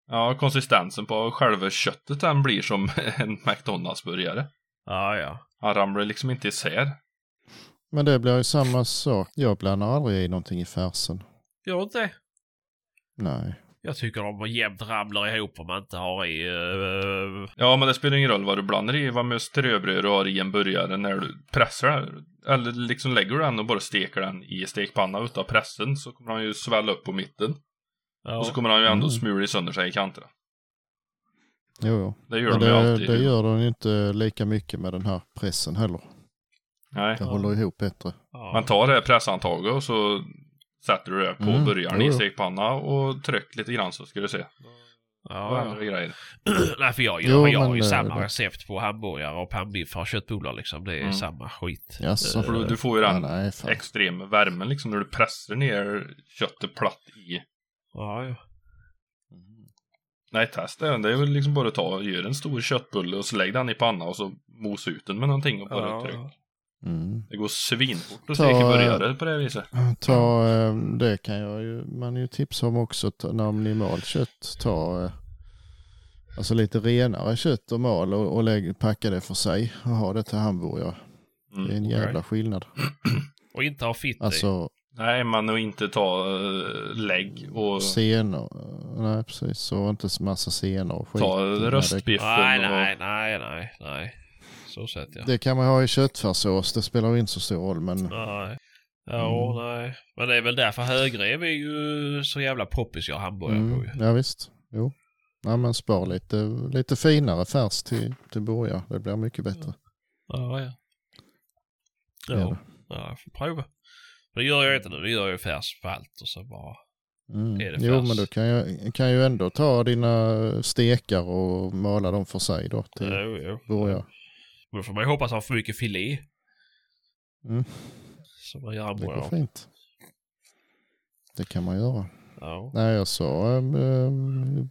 Ja, konsistensen på själva köttet den blir som en McDonalds-burgare. Ja, ja. Han ramlar liksom inte isär. Men det blir ju samma sak. Jag blandar aldrig i någonting i färsen. Gör inte det? Nej. Jag tycker de jämt ramlar ihop om man inte har i... Uh, Ja, men det spelar ingen roll vad du blandar i, vad med ströbröd du har i en burgare när du pressar den. Eller liksom lägger du den och bara steker den i stekpanna utav pressen så kommer han ju svälla upp på mitten. ja. Och så kommer han ju ändå Mm. smula sönder sig i kanterna. Jo, jo. Det gör Men de ju det, alltid. det gör de ju inte lika mycket med den här pressen heller. Nej. Det håller ihop bättre. ja. Man tar det här presshandtaget och så sätter du det på Mm, jo, i stekpanna och tryck lite grann så ska du se. Ja, ja. det grejer. Nej, för jag, Jo, jag har ju det- samma det- recept på hamburgare och pannbiffar och köttbullar liksom. Det är Mm. samma skit. Eh, För du, du får ju Ja, den nej, fan. extrema värmen liksom när du pressar ner köttet platt i. Ja, ja. Nej, testa den. Det är väl liksom bara att ta, gör en stor köttbulle och så lägg den i panna och så mos ut den med någonting och bara Ja, tryck. Mm. Det går svinfort att steka eh, burgare på det viset. Ta, eh, det kan jag ju, man ju tipsa om också, ta, när man mal kött, ta eh, alltså lite renare kött och mal och, och lägg, packa det för sig och ha det till hamburgare. Det är en Mm. jävla skillnad. Och inte ha fitt. Alltså Nej, man och inte ta uh, lägg och senor, nej precis, och inte så massa senor och skit. ta röstbiffen Nej, och... nej, nej, nej, nej. Så sett ja. Det, kan man ha i köttfärssås, det spelar inte så stor roll men Nej. Ja, Mm. nej. Men det är väl därför högrev är ju så jävla poppis jag hamburgare på mm, ju. ja visst, jo. Ja men spar lite, lite finare färs till, till burgare, det blir mycket bättre. Ja, ja. Ja, ja jag får prova. Det gör jag inte nu. Det gör jag färs på allt och så bara... Mm. Är det Jo, färs? men du kan ju, kan ju ändå ta dina stekar och mala dem för sig då till Jo, jo. burgare. Då får man ju hoppas ha för mycket filé. Mm. Så man gör Det går fint. Det kan man göra. Ja. Nej, jag sa äh,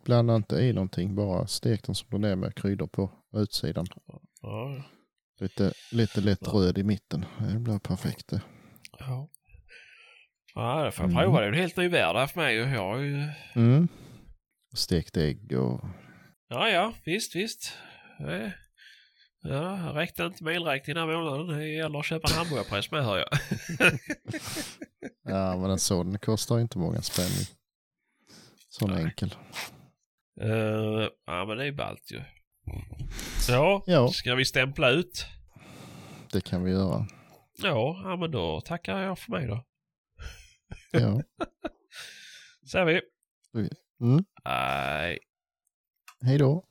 blanda inte i någonting, bara stek den som den är med kryddor på utsidan. Ja. Lite, lite lätt Ja. röd i mitten. Det blir perfekt det. Ja. Ja, det får jag Mm. prova. Det är en helt ny värld för mig. Jag har ju... Mm. Stekt ägg och... Ja, ja, visst, visst. Eh, Ja, räckte inte med elräkningen den här månaden. Det gäller att köpa en hamburgarpress med hör jag. Ja, men en sån kostar inte många spänn. Sån Nej. enkel. Eh, ja, men det är ballt ju. Ja, Ja. ska vi stämpla ut? Det kan vi göra. Ja, ja men då tackar jag för mig då. Ja. Säger vi. Mm. Nej. Hej då.